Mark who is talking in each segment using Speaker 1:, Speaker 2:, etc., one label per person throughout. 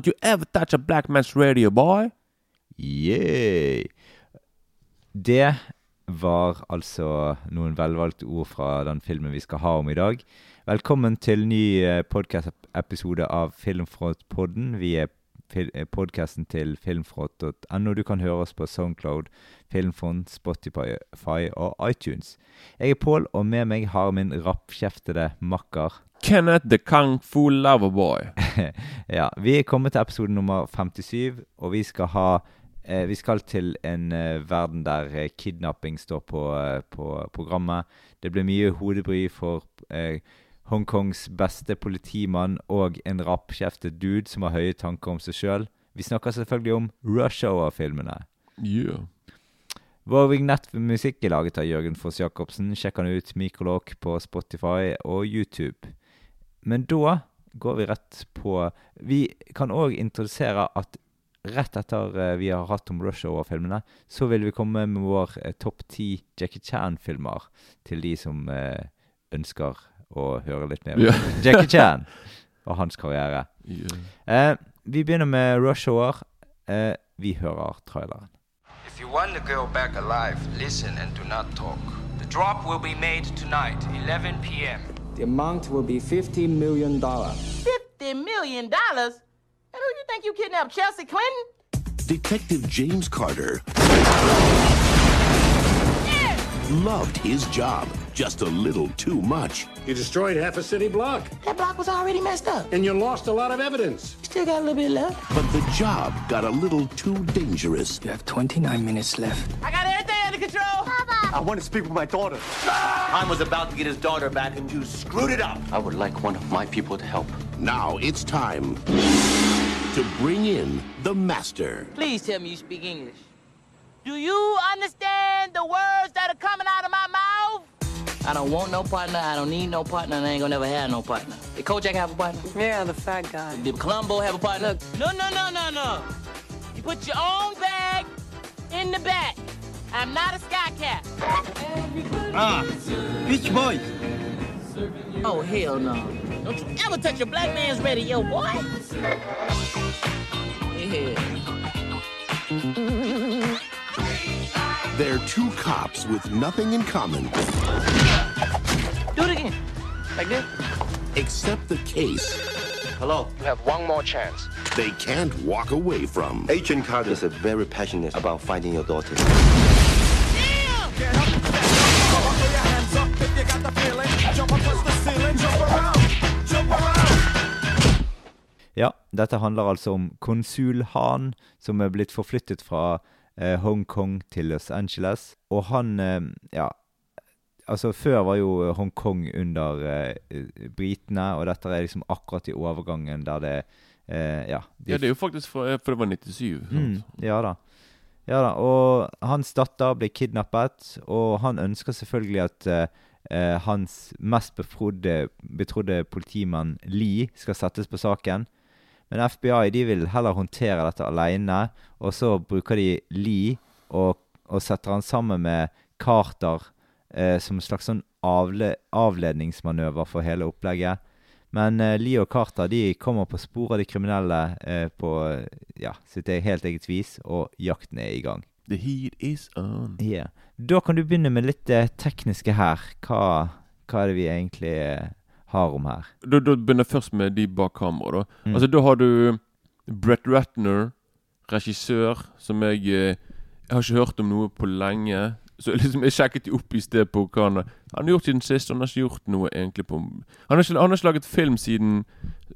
Speaker 1: Don't you ever touch a black man's radio, boy.
Speaker 2: Yeah. Det var altså noen velvalgte ord fra den filmen vi skal ha om i dag. Velkommen til ny podkast-episode av Filmfront-podden. Vi er podkasten til filmfront.no. Du kan høre oss på Soundcloud, Filmfront, Spotify og iTunes. Jeg er Pål, og med meg har min rappkjeftede makker
Speaker 1: Kenneth the Kung Fu Loverboy.
Speaker 2: ja, vi er kommet til episode nummer 57, og vi skal ha eh, Vi skal til en eh, verden der eh, kidnapping står på, eh, på, programmet. Det blir mye hodebry for eh, Hongkongs beste politimann og en rappkjeftet dude som har høye tanker om seg sjøl. Vi snakker selvfølgelig om Rush Hour-filmene.
Speaker 1: Yeah.
Speaker 2: Vår vignettmusikk er laget av Jørgen Foss Jacobsen. Sjekk han ut Mikrolog på Spotify og YouTube. Men da går vi rett på Vi kan òg introdusere at rett etter eh, vi har hatt om Rush Hour-filmene, så vil vi komme med vår eh, topp ti Jackie Chan-filmer til de som eh, ønsker å høre litt mer om
Speaker 1: Ja.
Speaker 2: Jackie Chan og hans karriere.
Speaker 1: Yeah.
Speaker 2: Eh, vi begynner med Rush Hour. Eh, vi hører traileren.
Speaker 3: If you want the girl back alive, listen and do not talk. The drop will be made tonight, 11 p.m.
Speaker 4: The amount will be $50 million.
Speaker 5: Fifty million dollars? And who do you think you kidnapped? Chelsea Clinton?
Speaker 6: Detective James Carter loved his job just a little too much.
Speaker 7: You destroyed half a city block,
Speaker 5: That block was already messed up.
Speaker 7: and you lost a lot of evidence.
Speaker 5: Still got a little bit left.
Speaker 6: But the job got a little too dangerous.
Speaker 4: You have 29 minutes left.
Speaker 5: I got everything under control.
Speaker 8: I want to speak with my daughter. I was about to get his daughter back, and you screwed it up.
Speaker 9: I would like one of my people to help.
Speaker 6: Now it's time to bring in the master.
Speaker 5: Please tell me you speak English. Do you understand the words that are coming out of my mouth? I don't want no partner. I don't need no partner. And I ain't gonna never have no partner. Did Kojak have a partner?
Speaker 10: Yeah, the fat guy.
Speaker 5: Did Columbo have a partner? Look. No, no, no, no, no. You put your own bag in the back. I'm not a sky cat.
Speaker 8: Ah, Beach Boys.
Speaker 5: Oh, hell no. Don't you ever touch a black man's radio, boy. Yeah.
Speaker 6: They're two cops with nothing in common
Speaker 5: Do it again. Like this.
Speaker 6: except the case
Speaker 9: Hello. You have one more chance.
Speaker 6: They can't walk away from.
Speaker 9: Agent Carter is very passionate about finding your daughter.
Speaker 2: Ja, dette handler altså om konsul Han, som er blitt forflyttet fra eh, Hongkong til Los Angeles. Og han eh, Ja, altså før var jo Hongkong under eh, britene, og dette er liksom akkurat i overgangen der det eh, Ja. de
Speaker 1: ja, det er jo faktisk fra, for det var 97.
Speaker 2: Mm, ja da. Ja da. Og hans datter ble kidnappet, og han ønsker selvfølgelig at eh, eh, hans mest befrodde, betrodde politimann Lee skal settes på saken. Men FBI de vil heller håndtere dette alene, og så bruker de Lee og, og setter han sammen med Carter eh, som en slags sånn avle, avledningsmanøver for hele opplegget. Men eh, Lee og Carter de kommer på sporet av de kriminelle eh, på ja, sitt e- helt eget vis, og jakten er i gang.
Speaker 1: The heat is on.
Speaker 2: Yeah. Da kan du begynne med litt eh, tekniske her. Hva, hva er det vi egentlig eh, har om her?
Speaker 1: Da, da begynner jeg først med de bak kamera. da.
Speaker 2: Mm.
Speaker 1: Altså Da har du Brett Ratner, regissør, som jeg eh, Jeg har ikke hørt om noe på lenge. Så liksom jeg sjekket jo opp i sted på hva han har Han har gjort siden sist. Han har ikke gjort noe egentlig på Han har ikke, han har ikke laget film siden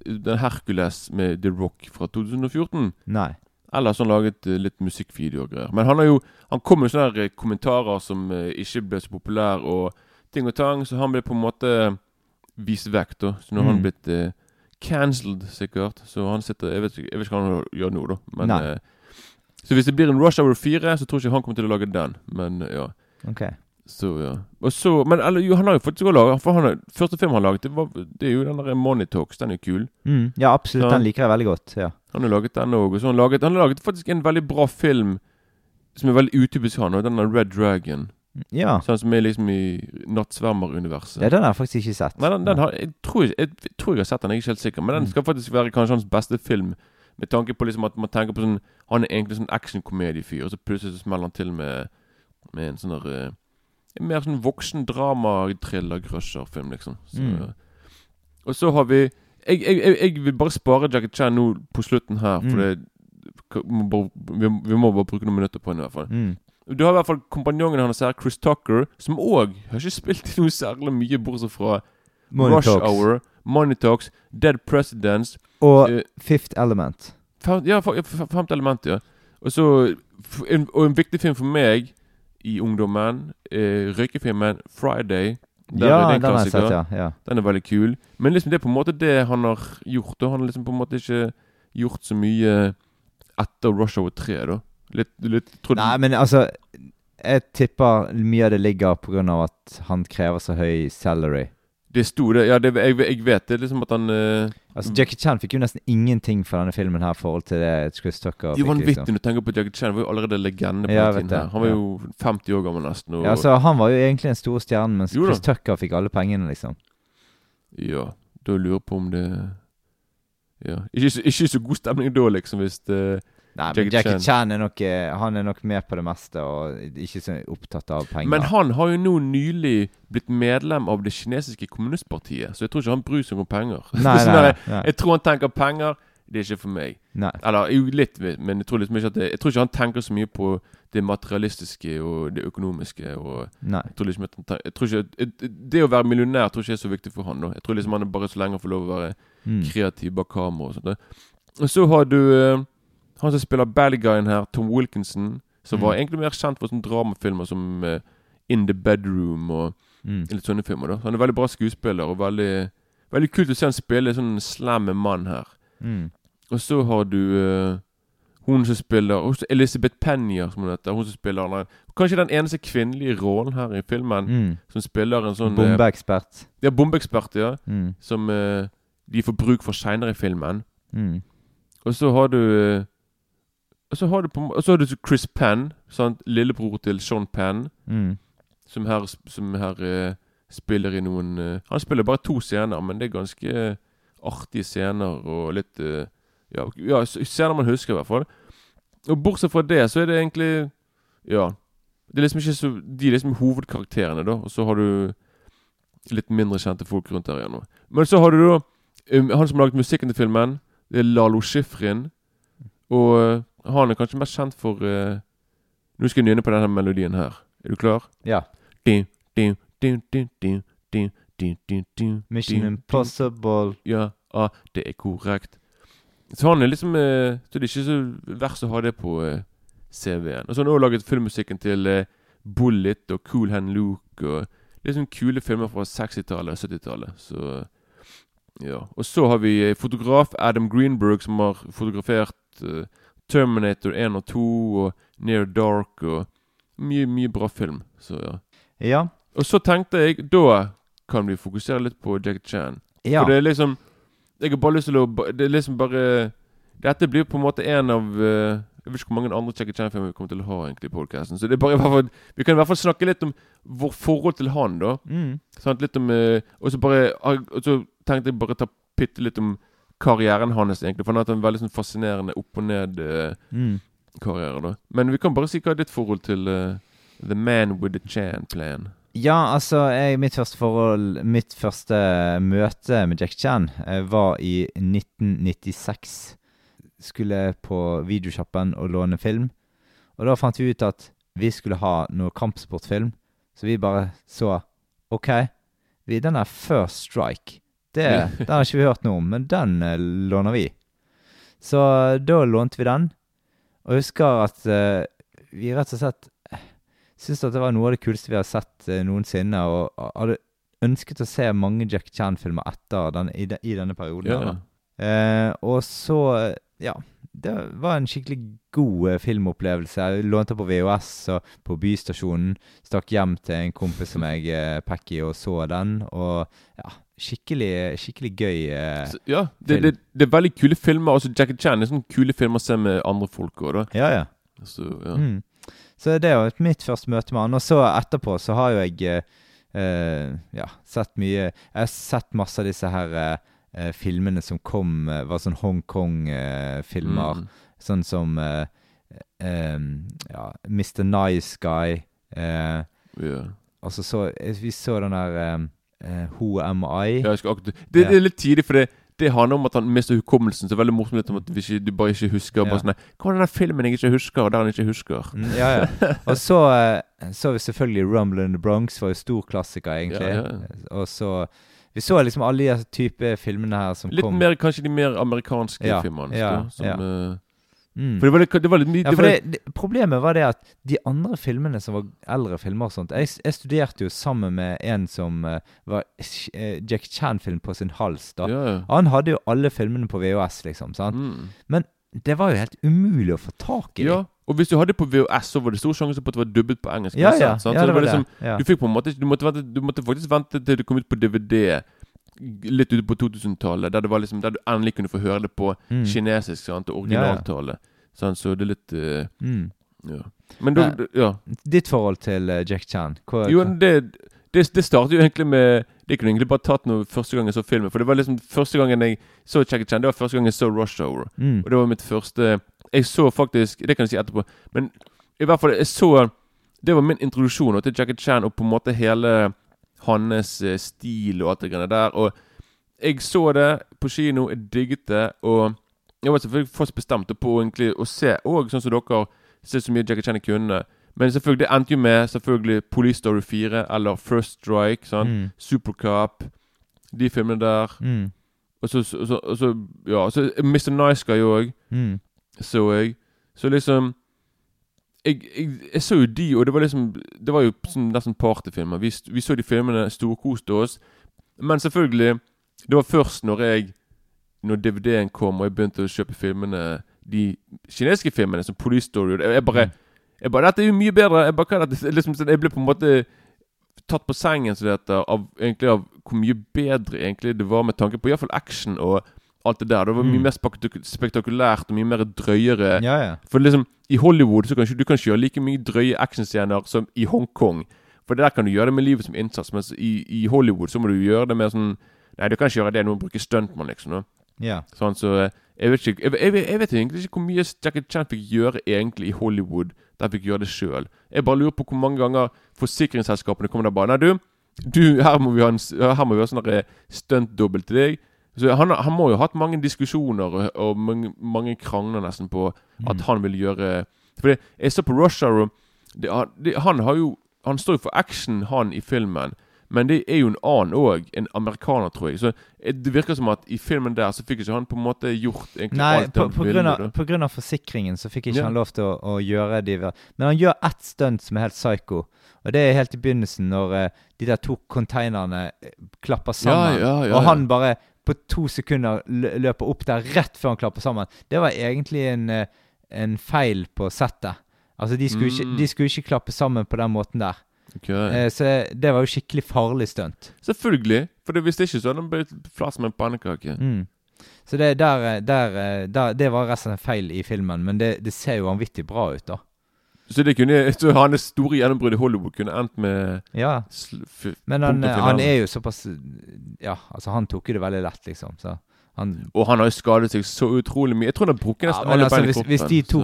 Speaker 1: eh, den Hercules med The Rock fra 2014.
Speaker 2: Nei.
Speaker 1: Ellers har han laget eh, litt musikkvideo og greier. Men han har jo Han kom med sånne eh, kommentarer som ikke ble så populære, og ting og tang, så han ble på en måte vist vekk, da. Så nå har
Speaker 2: Mm.
Speaker 1: han blitt eh, cancelled, sikkert. Så han sitter Jeg vet jeg vet ikke hva han gjør nå, da. Men
Speaker 2: Nei.
Speaker 1: eh, Så hvis det blir en Rush Hour 4, så tror jeg ikke han kommer til å lage den. Men ja.
Speaker 2: Ok.
Speaker 1: Så, ja. Og så Men eller, jo, han har jo faktisk også laget For han første film han laget, det, var, det er jo den der Money Talks. Den er kul.
Speaker 2: Mm, ja, absolutt.
Speaker 1: Så-
Speaker 2: Den liker jeg veldig godt. ja.
Speaker 1: Han har laget den òg. Og så han laget, han har laget faktisk en veldig bra film som er veldig utypisk han, og den er Red Dragon.
Speaker 2: Ja.
Speaker 1: Sånn som er liksom i nattsvermeruniverset.
Speaker 2: ja, den har jeg faktisk ikke sett.
Speaker 1: Nei, den, den har, jeg, tror, jeg, jeg tror jeg har sett den, jeg er ikke helt sikker. Men den
Speaker 2: Mm.
Speaker 1: skal faktisk være kanskje hans beste film. Med tanke på liksom at man tenker på sånn Han er egentlig sånn actionkomediefyr, og så plutselig så smeller han til med, med en sånn der eh, en Mer sånn voksen drama-thriller-grusher-film, liksom. Så,
Speaker 2: Mm.
Speaker 1: Og så har vi jeg, jeg, jeg, jeg vil bare spare Jackie Chan nå på slutten her, for
Speaker 2: Mm.
Speaker 1: det må bare, vi, vi må bare bruke noen minutter på henne, i hvert fall.
Speaker 2: Mm.
Speaker 1: Du har i hvert fall kompanjongen hans her, Chris Tucker, som òg har ikke spilt i noe særlig mye, bortsett fra
Speaker 2: Money
Speaker 1: Rush
Speaker 2: Talks.
Speaker 1: Hour, Money Talks, Dead Presidents
Speaker 2: Og
Speaker 1: uh,
Speaker 2: Fifth Element.
Speaker 1: fem, Ja, femte element, ja. Og så en, Og en viktig film for meg i ungdommen, uh, røykefilmen Friday. Der
Speaker 2: ja,
Speaker 1: er
Speaker 2: den har jeg sett, ja. ja.
Speaker 1: Den er veldig kul. Men liksom det er på en måte det han har gjort. Og han har liksom på en måte ikke gjort så mye etter Rush Hour 3, da. Litt, litt
Speaker 2: Nei, men altså Jeg tipper mye av det ligger av at han krever så høy salary.
Speaker 1: Det sto det. Ja, det, jeg, jeg vet det. liksom at han uh,
Speaker 2: Altså Jackie Chan fikk jo nesten ingenting for denne filmen her i forhold til det Chris Tucker
Speaker 1: er
Speaker 2: fikk.
Speaker 1: vanvittig
Speaker 2: Liksom.
Speaker 1: når du tenker på Jackie Chan. Han var jo allerede legende på
Speaker 2: Ja,
Speaker 1: den tiden. her. Han var
Speaker 2: Ja.
Speaker 1: jo 50 år gammel nesten. Og,
Speaker 2: Ja, så Han var jo egentlig en stor stjerne, mens
Speaker 1: Jo da.
Speaker 2: Chris Tucker fikk alle pengene, liksom.
Speaker 1: Ja, da lurer jeg på om det Ja. Ikke, ikke så god stemning da, liksom, hvis det
Speaker 2: Nei, men
Speaker 1: Jackie
Speaker 2: Jackie
Speaker 1: Chan.
Speaker 2: Chan, er nok eh, Han er nok med på det meste og ikke så opptatt av penger.
Speaker 1: Men han har jo nå nylig blitt medlem av det kinesiske kommunistpartiet, så jeg tror ikke han bryr seg om penger.
Speaker 2: Nei,
Speaker 1: Sånn
Speaker 2: nei, nei.
Speaker 1: Jeg tror han tenker penger, det er ikke for meg.
Speaker 2: Nei.
Speaker 1: Eller jo, litt, men jeg tror liksom ikke at det, Jeg tror ikke han tenker så mye på det materialistiske og det økonomiske. Og
Speaker 2: Nei.
Speaker 1: jeg tror liksom at han tenker, jeg tror ikke, et- Det å være millionær tror ikke er så viktig for han. da Jeg tror liksom han er bare så lenge han får lov å være
Speaker 2: Mm.
Speaker 1: kreativ bak kamera. Og sånt. Og så har du eh, han som spiller bad guyen her, Tom Wilkinson. Som var
Speaker 2: Mm.
Speaker 1: egentlig mer kjent for sånne dramafilmer som uh, In The Bedroom og
Speaker 2: Mm.
Speaker 1: litt sånne filmer. da Han er veldig bra skuespiller, og veldig Veldig kult å se han spille en sånn slemme mann her.
Speaker 2: Mm.
Speaker 1: Og så har du uh, hun som spiller også Elizabeth Penya, som hun heter. Hun som spiller nei, Kanskje den eneste kvinnelige rollen her i filmen.
Speaker 2: Mm.
Speaker 1: Som spiller en sånn eh,
Speaker 2: Bombeekspert.
Speaker 1: Ja, bombeekspert, ja.
Speaker 2: Mm.
Speaker 1: Som eh, de får bruk for seinere i filmen.
Speaker 2: Mm.
Speaker 1: Og så har du eh, Og så har du, på, så har du Chris Penn, sant? lillebror til Sean Penn,
Speaker 2: Mm.
Speaker 1: som her, som her uh, spiller i noen uh, Han spiller bare to scener, men det er ganske eh, artige scener og litt Ja, ja scener man husker, i hvert fall. Og bortsett fra det, så er det egentlig Ja. Det er liksom ikke så De er liksom hovedkarakterene, da. Og så har du litt mindre kjente folk rundt der igjen. nå. Men så har du da um, han som har laget musikken til filmen. Det er Lalo Schifrin. Og han er kanskje mest kjent for uh, Nå skal jeg nyne på denne melodien her. Er du klar?
Speaker 2: Ja. Mission Impossible.
Speaker 1: Ja, ah, det er korrekt. Så han er liksom uh, Så det er ikke så verst å ha det på eh, uh, CV-en. Og så har han også laget filmmusikken til uh, Bullet og Cool Hand Luke og liksom kule filmer fra 60-tallet og 70-tallet. Så ja. Og så har vi fotograf Adam Greenberg, som har fotografert Terminator 1 og 2 og Near Dark og mye, mye bra film. Så ja.
Speaker 2: Ja.
Speaker 1: Og så tenkte jeg Da kan vi fokusere litt på Jackie Chan.
Speaker 2: Ja.
Speaker 1: For det er liksom Jeg har bare lyst til å Det er liksom bare Dette blir på en måte en av eh, Jeg vet ikke hvor mange andre Jackie Chan-filmer vi kommer til å ha egentlig i podcasten Så det er bare i hvert fall Vi kan i hvert fall snakke litt om vårt forhold til han, da.
Speaker 2: Mm.
Speaker 1: Sant? Litt om eh, Og så bare Og så tenkte jeg bare ta bitte litt om karrieren hans, egentlig. For han har hatt en veldig sånn fascinerende opp og ned-karriere,
Speaker 2: Mm.
Speaker 1: da. Men vi kan bare si hva er ditt forhold til uh, The Man with the Chan-plan.
Speaker 2: Ja, altså, jeg, mitt første forhold Mitt første møte med Jack Chan eh, var i 1996. Skulle på videosjappen og låne film. Og da fant vi ut at vi skulle ha noe kampsportfilm. Så vi bare så OK, vi, den er First Strike. Det, den har ikke vi hørt noe om, men den eh, låner vi. Så eh, da lånte vi den. Og jeg husker at uh, vi rett og slett syntes at det var noe av det kuleste vi har sett uh, noensinne, og hadde ønsket å se mange Jack Chan-filmer etter den, i, de, i denne perioden.
Speaker 1: Ja.
Speaker 2: Eh, og så, eh, ja Det var en skikkelig god eh, filmopplevelse. Jeg lånte på VHS og på Bystasjonen. Stakk hjem til en kompis som jeg, eh, i og så den. Og ja, skikkelig, skikkelig gøy. uh,
Speaker 1: Så, ja, det, det, det er veldig kule filmer. Også Jackie Chan er sånne kule filmer å se med andre folk òg,
Speaker 2: ja, ja.
Speaker 1: Så, ja.
Speaker 2: Mm. Så det var mitt første møte med han. Og så etterpå så har jo jeg eh, ja, sett mye Jeg har sett masse av disse her eh, filmene som kom, var sånn Hongkong-filmer.
Speaker 1: Mm.
Speaker 2: Sånn som eh, ja, Mr. Nice Guy.
Speaker 1: Ja.
Speaker 2: og så Vi så den der eh, eh, Who Am I?
Speaker 1: Ja, akkurat, det,
Speaker 2: Ja.
Speaker 1: det er litt tidlig, for det, det handler om at han mister hukommelsen. Så veldig morsomt litt om at ikke, du bare ikke husker.
Speaker 2: Ja.
Speaker 1: Bare sånn, Hva var den filmen jeg ikke husker, der han ikke husker?
Speaker 2: Mm, ja, ja. Og så eh, så vi selvfølgelig Rumble in the Bronx, var jo stor klassiker, egentlig.
Speaker 1: Ja, ja.
Speaker 2: Og så Vi så liksom alle de type filmene her som
Speaker 1: Litt
Speaker 2: kom.
Speaker 1: mer kanskje de mer amerikanske
Speaker 2: Ja,
Speaker 1: filmene.
Speaker 2: ja,
Speaker 1: som,
Speaker 2: ja.
Speaker 1: eh,
Speaker 2: Mm.
Speaker 1: For det var, litt, det var litt mye
Speaker 2: Ja,
Speaker 1: det
Speaker 2: det, det, problemet var det at de andre filmene som var eldre filmer og sånt Jeg, jeg studerte jo sammen med en som uh, var uh, Jack Chan-film på sin hals. da
Speaker 1: Ja.
Speaker 2: Han hadde jo alle filmene på VHS, liksom. sant?
Speaker 1: Mm.
Speaker 2: Men det var jo helt umulig å få tak i.
Speaker 1: Ja, og hvis du hadde på VHS, så var det stor sjanse på at det var dubbet på engelsk.
Speaker 2: Ja, ja,
Speaker 1: sant?
Speaker 2: ja, det var
Speaker 1: liksom,
Speaker 2: det, ja.
Speaker 1: Du måte du måtte, du måtte faktisk vente til det kom ut på DVD litt ute på 2000-tallet, der liksom Der du endelig kunne få høre det på
Speaker 2: Mm.
Speaker 1: kinesisk sant? originaltale. Sant? Så det er litt uh,
Speaker 2: Mm.
Speaker 1: Ja. Men da
Speaker 2: Nei.
Speaker 1: Ja.
Speaker 2: Ditt forhold til uh, Jack Chan? Hva,
Speaker 1: Jo,
Speaker 2: hva-
Speaker 1: det, det, det startet jo egentlig med Det kunne egentlig bare tatt noe første gang jeg så filmen. For det var liksom første gangen jeg så Jack Chan, det var første gang jeg så Rush Hour.
Speaker 2: Mm.
Speaker 1: Og det var mitt første Jeg så faktisk Det kan jeg si etterpå, men i hvert fall Jeg så Det var min introduksjon til Jack Chan og på en måte hele hans eh, stil og alt det greiene der. Og jeg så det på kino, jeg digget det, og jeg var selvfølgelig fast bestemt på egentlig å se òg, sånn som dere ser så mye Jackie Chan jeg kunne. Men selvfølgelig, det endte jo med selvfølgelig Police Story 4 eller First Strike. Sånn.
Speaker 2: Mm.
Speaker 1: Supercop. De filmene der.
Speaker 2: Mm.
Speaker 1: Og så, så, så, så Ja, så Mr. Nice Guy òg
Speaker 2: Mm.
Speaker 1: så jeg. Så liksom jeg, jeg, jeg så jo de, og det var liksom Det var jo nesten partyfilmer. Vi, vi så de filmene, storkoste oss. Men selvfølgelig Det var først når jeg Når DVD-en kom, og jeg begynte å kjøpe filmene De kinesiske filmene, som Police Story og det- Jeg bare, jeg bare Dette er jo mye bedre. Jeg bare? Liksom, sånn, jeg ble på en måte tatt på sengen som det heter, av, egentlig av hvor mye bedre egentlig det var med tanke på iallfall action og alt det der. Det var mye
Speaker 2: Mm.
Speaker 1: mer spektakulært og mye mer drøyere.
Speaker 2: Ja, ja.
Speaker 1: For liksom, i Hollywood så kan du kan gjøre like mye drøye actionscener som i Hongkong. For der kan du gjøre det med livet som innsats, mens i, i Hollywood så må du gjøre det med sånn Nei, du kan ikke gjøre det, du må bruke stuntmann, liksom. No?
Speaker 2: ja.
Speaker 1: Sånn, så eh, jeg vet ikke jeg, jeg, jeg vet egentlig ikke hvor mye Jackie Chan fikk gjøre egentlig i Hollywood. Der fikk gjøre det sjøl. Jeg bare lurer på hvor mange ganger forsikringsselskapene kommer der bare Nei, du, du her må vi ha en her må vi ha sånn eh, stuntdobbel til deg. Så han, han må jo ha hatt mange diskusjoner og, og mange, mange krangler nesten på at han vil gjøre For det, jeg så på Russia Room det, det, Han har jo Han står jo for action, han, i filmen. Men det er jo en annen òg. En amerikaner, tror jeg. Så det virker som at i filmen der så fikk ikke han på en måte gjort egentlig
Speaker 2: Nei,
Speaker 1: alt
Speaker 2: på, på, grunn av, på grunn av forsikringen så fikk ikke
Speaker 1: Ja.
Speaker 2: han lov til å, å gjøre de Men han gjør ett stunt som er helt psycho. Og det er helt i begynnelsen, når uh, de der to containerne eh, klapper sammen.
Speaker 1: ja, ja,
Speaker 2: og han bare på to sekunder løper opp der rett før han klapper sammen. Det var egentlig en, eh, en feil på settet. Altså, de skulle,
Speaker 1: Mm.
Speaker 2: ikke, de skulle ikke klappe sammen på den måten der.
Speaker 1: Okay.
Speaker 2: Eh, så det var jo skikkelig farlig stunt.
Speaker 1: Selvfølgelig. For hvis det ikke så hadde han blitt flat som en pannekake.
Speaker 2: Mm. Så det, der, eh, der, der, det var resten en feil i filmen, men det, det ser jo vanvittig bra ut, da.
Speaker 1: Så det kunne Så hans store gjennombrudd i Hollywood kunne endt med
Speaker 2: Ja, men han, han er jo såpass Ja, altså, han tok jo det veldig lett, liksom. Så han
Speaker 1: Og han har jo skadet seg så utrolig mye. Jeg tror han har brukket nesten
Speaker 2: ja,
Speaker 1: alle
Speaker 2: altså,
Speaker 1: bein i kroppen.
Speaker 2: hvis de to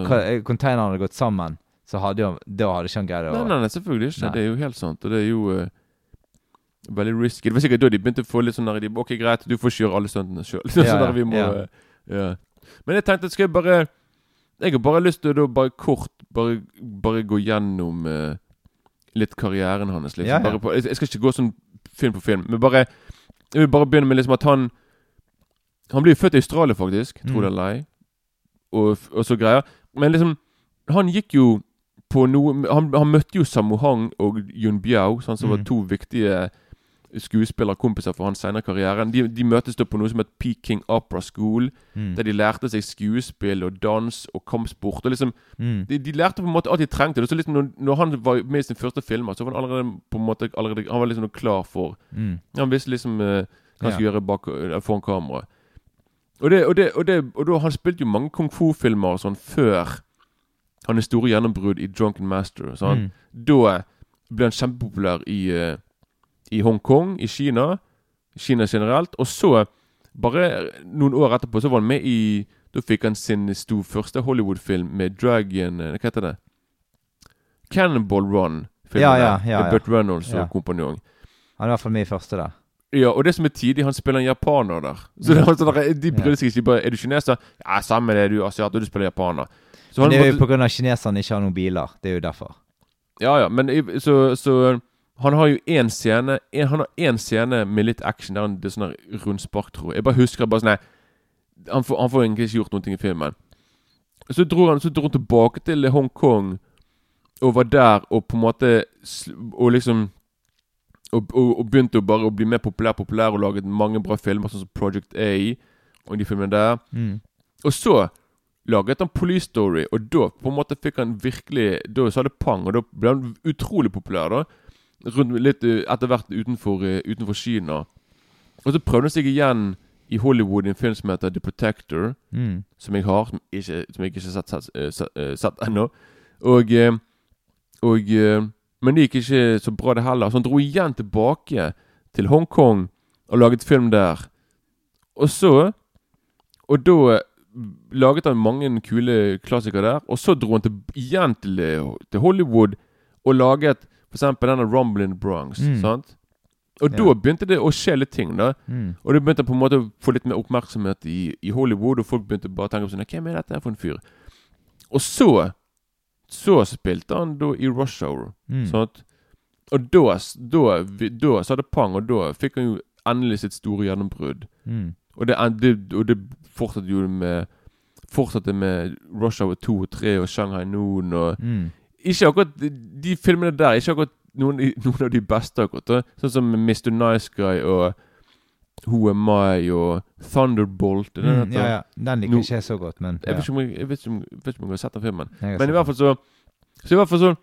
Speaker 2: konteinerne hadde gått sammen, så hadde jo Da hadde ikke han greid å
Speaker 1: Nei, nei, nei, selvfølgelig ikke.
Speaker 2: Nei.
Speaker 1: Det er jo helt sant. Og det er jo uh, veldig risky. Det var sikkert da de begynte å få litt sånn der de, Ok, greit, du får ikke gjøre alle stuntene sjøl.
Speaker 2: Ja,
Speaker 1: sånn
Speaker 2: ja,
Speaker 1: der vi må
Speaker 2: ja.
Speaker 1: Uh, ja. Men jeg tenkte, skal jeg bare Jeg har bare lyst til å bare kort bare, bare gå gjennom eh, litt karrieren hans. Liksom.
Speaker 2: Ja, ja.
Speaker 1: Bare på, jeg, jeg skal ikke gå sånn film på film, men bare Jeg vil bare begynne med liksom at han Han blir jo født i Australia, faktisk. Tro
Speaker 2: Mm.
Speaker 1: det eller ei. Og, og så greier. Men liksom Han gikk jo på noe Han, han møtte jo Samohang og Yun Biao, sånn, som
Speaker 2: Mm.
Speaker 1: var to viktige skuespillerkompiser for hans senere karrieren. De, de møtes da på noe som het Peking Opera School,
Speaker 2: mm.
Speaker 1: der de lærte seg skuespill og dans og kampsport. Og liksom
Speaker 2: Mm.
Speaker 1: de, de lærte på en måte alt de trengte. Så liksom når, når han var med i sin første film, så var han allerede på en måte allerede, Han var liksom klar for
Speaker 2: Mm.
Speaker 1: Han visste liksom uh, hva han skulle gjøre bak, eh, foran kamera. Og, det, og, det, og, det, og da, han spilte jo mange kung fu-filmer sånn før hans store gjennombrudd i Drunken Master. Sånn
Speaker 2: Mm.
Speaker 1: Da ble han kjempepopulær i, eh, i Hongkong, i Kina, Kina generelt. Og så Bare noen år etterpå så var han med i Da fikk han sin stor første Hollywood-film med Dragon eh, Hva heter det? Cannonball Run. filmen
Speaker 2: Ja, ja, ja,
Speaker 1: med. Burt Reynolds og kompanjong.
Speaker 2: Han er i hvert fall med i første da.
Speaker 1: Ja, og det som er tidlig, han spiller en japaner der. Så det sånn De brydde seg ikke bare Er du kineser? Ja, samme det, du er asiat, og du spiller japaner. Så
Speaker 2: Men det er jo
Speaker 1: måtte-
Speaker 2: av kineserne ikke har noen biler. Det er jo derfor.
Speaker 1: Ja, ja, men så, så Han har jo én scene en, Han har én scene med litt action der han, det er sånn rundspark, tror jeg. Jeg bare husker bare sånn nei, han, får, han får egentlig ikke gjort noe i filmen. Så dro han, så dro han tilbake til Hongkong og var der og på en måte Og liksom og, og, og begynte å bare å bli mer populær populær og laget mange bra filmer, sånn som Project A og de filmene der.
Speaker 2: Mm.
Speaker 1: Og så laget han Police Story, og da på en måte fikk han virkelig Da sa det pang, og da ble han utrolig populær. da Rundt Litt eh, etter hvert utenfor, eh, utenfor Kina. Og så prøvde han seg igjen i Hollywood i en film som heter The Protector,
Speaker 2: Mm.
Speaker 1: som jeg har, som, ikke, som jeg ikke har sett, sett, eh, sett, sett ennå. Og, og Men det gikk ikke så bra, det heller. Så han dro igjen tilbake til Hongkong og laget film der. Og så Og da laget han mange kule klassikere der. Og så dro han til, igjen til, til Hollywood og laget f.eks. denne Rumble in the Bronx.
Speaker 2: Mm.
Speaker 1: Sant? Og
Speaker 2: Ja.
Speaker 1: da begynte det å skje litt ting. da
Speaker 2: Mm.
Speaker 1: Og det begynte på en måte å få litt mer oppmerksomhet i, i Hollywood, og folk begynte bare å tenke på sånn Hvem er dette her for en fyr? Og så Så spilte han da i Rush Hour.
Speaker 2: Mm.
Speaker 1: Sant? Og da, da, da sa det pang, og da fikk han jo endelig sitt store gjennombrudd.
Speaker 2: Mm.
Speaker 1: Og det, det, og det fortsatte jo med Fortsatte med Rush Hour 2 og 3 og Shanghai Noon og
Speaker 2: Mm.
Speaker 1: Ikke akkurat De, filmene der er ikke akkurat noen, noen av de beste, akkurat. Sånn som Mr. Nice Guy og Who Am I og Thunderbolt. er det
Speaker 2: Mm, ja, ja. Den liker
Speaker 1: No-
Speaker 2: ikke jeg så godt, men
Speaker 1: Jeg vet ikke om jeg, jeg, vet ikke om, jeg vet ikke om jeg har sett den filmen. Men i hvert fall så Så i hvert fall så,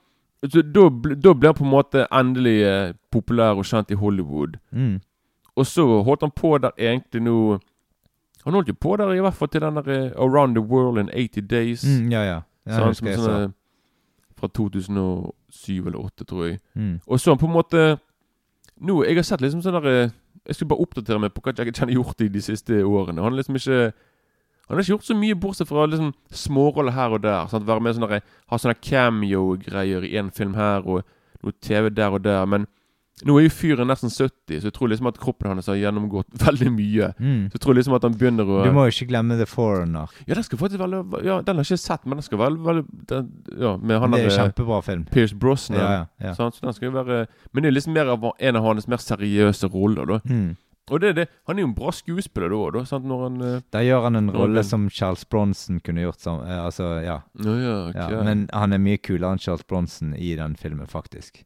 Speaker 1: så da, da ble han på en måte endelig eh, populær og kjent i Hollywood.
Speaker 2: Mm.
Speaker 1: Og så holdt han på der egentlig nå Han holdt jo på der i hvert fall til den der eh, Around the World in 80 Days.
Speaker 2: Mm, ja, ja.
Speaker 1: så
Speaker 2: ja
Speaker 1: han som
Speaker 2: sånne,
Speaker 1: sånn,
Speaker 2: så.
Speaker 1: eh, Fra 2007 eller 2008, tror jeg.
Speaker 2: Mm.
Speaker 1: Og så på en måte Nå, Jeg har sett liksom sånn der eh, Jeg skulle bare oppdatere meg på hva Jackie Chan har gjort i de siste årene. Han har liksom ikke Han har ikke gjort så mye, bortsett fra liksom småroller her og der. Sant? Være med sånn Ha sånne cameo-greier i én film her og noe TV der og der. Men nå er jo fyren nesten 70, så jeg tror liksom at kroppen hans har gjennomgått veldig mye.
Speaker 2: Mm.
Speaker 1: Så jeg tror liksom at han begynner å
Speaker 2: Du må jo ikke glemme The Foreigner.
Speaker 1: Ja, den skal faktisk veldig, Ja, den har jeg ikke sett, men den skal være veldig den, Ja, med han
Speaker 2: det er jo kjempebra film.
Speaker 1: Pierce Brosnan.
Speaker 2: Ja, ja, ja.
Speaker 1: Så den skal jo være Men det er liksom mer av en av hans mer seriøse roller, da.
Speaker 2: Mm.
Speaker 1: Og det er det. Han er jo en bra skuespiller da òg, eh,
Speaker 2: Der gjør han en rolle som Charles Bronson kunne gjort som eh, Altså, ja.
Speaker 1: ja, ja, okay.
Speaker 2: ja. Men han er mye kulere enn Charles Bronson i den filmen, faktisk.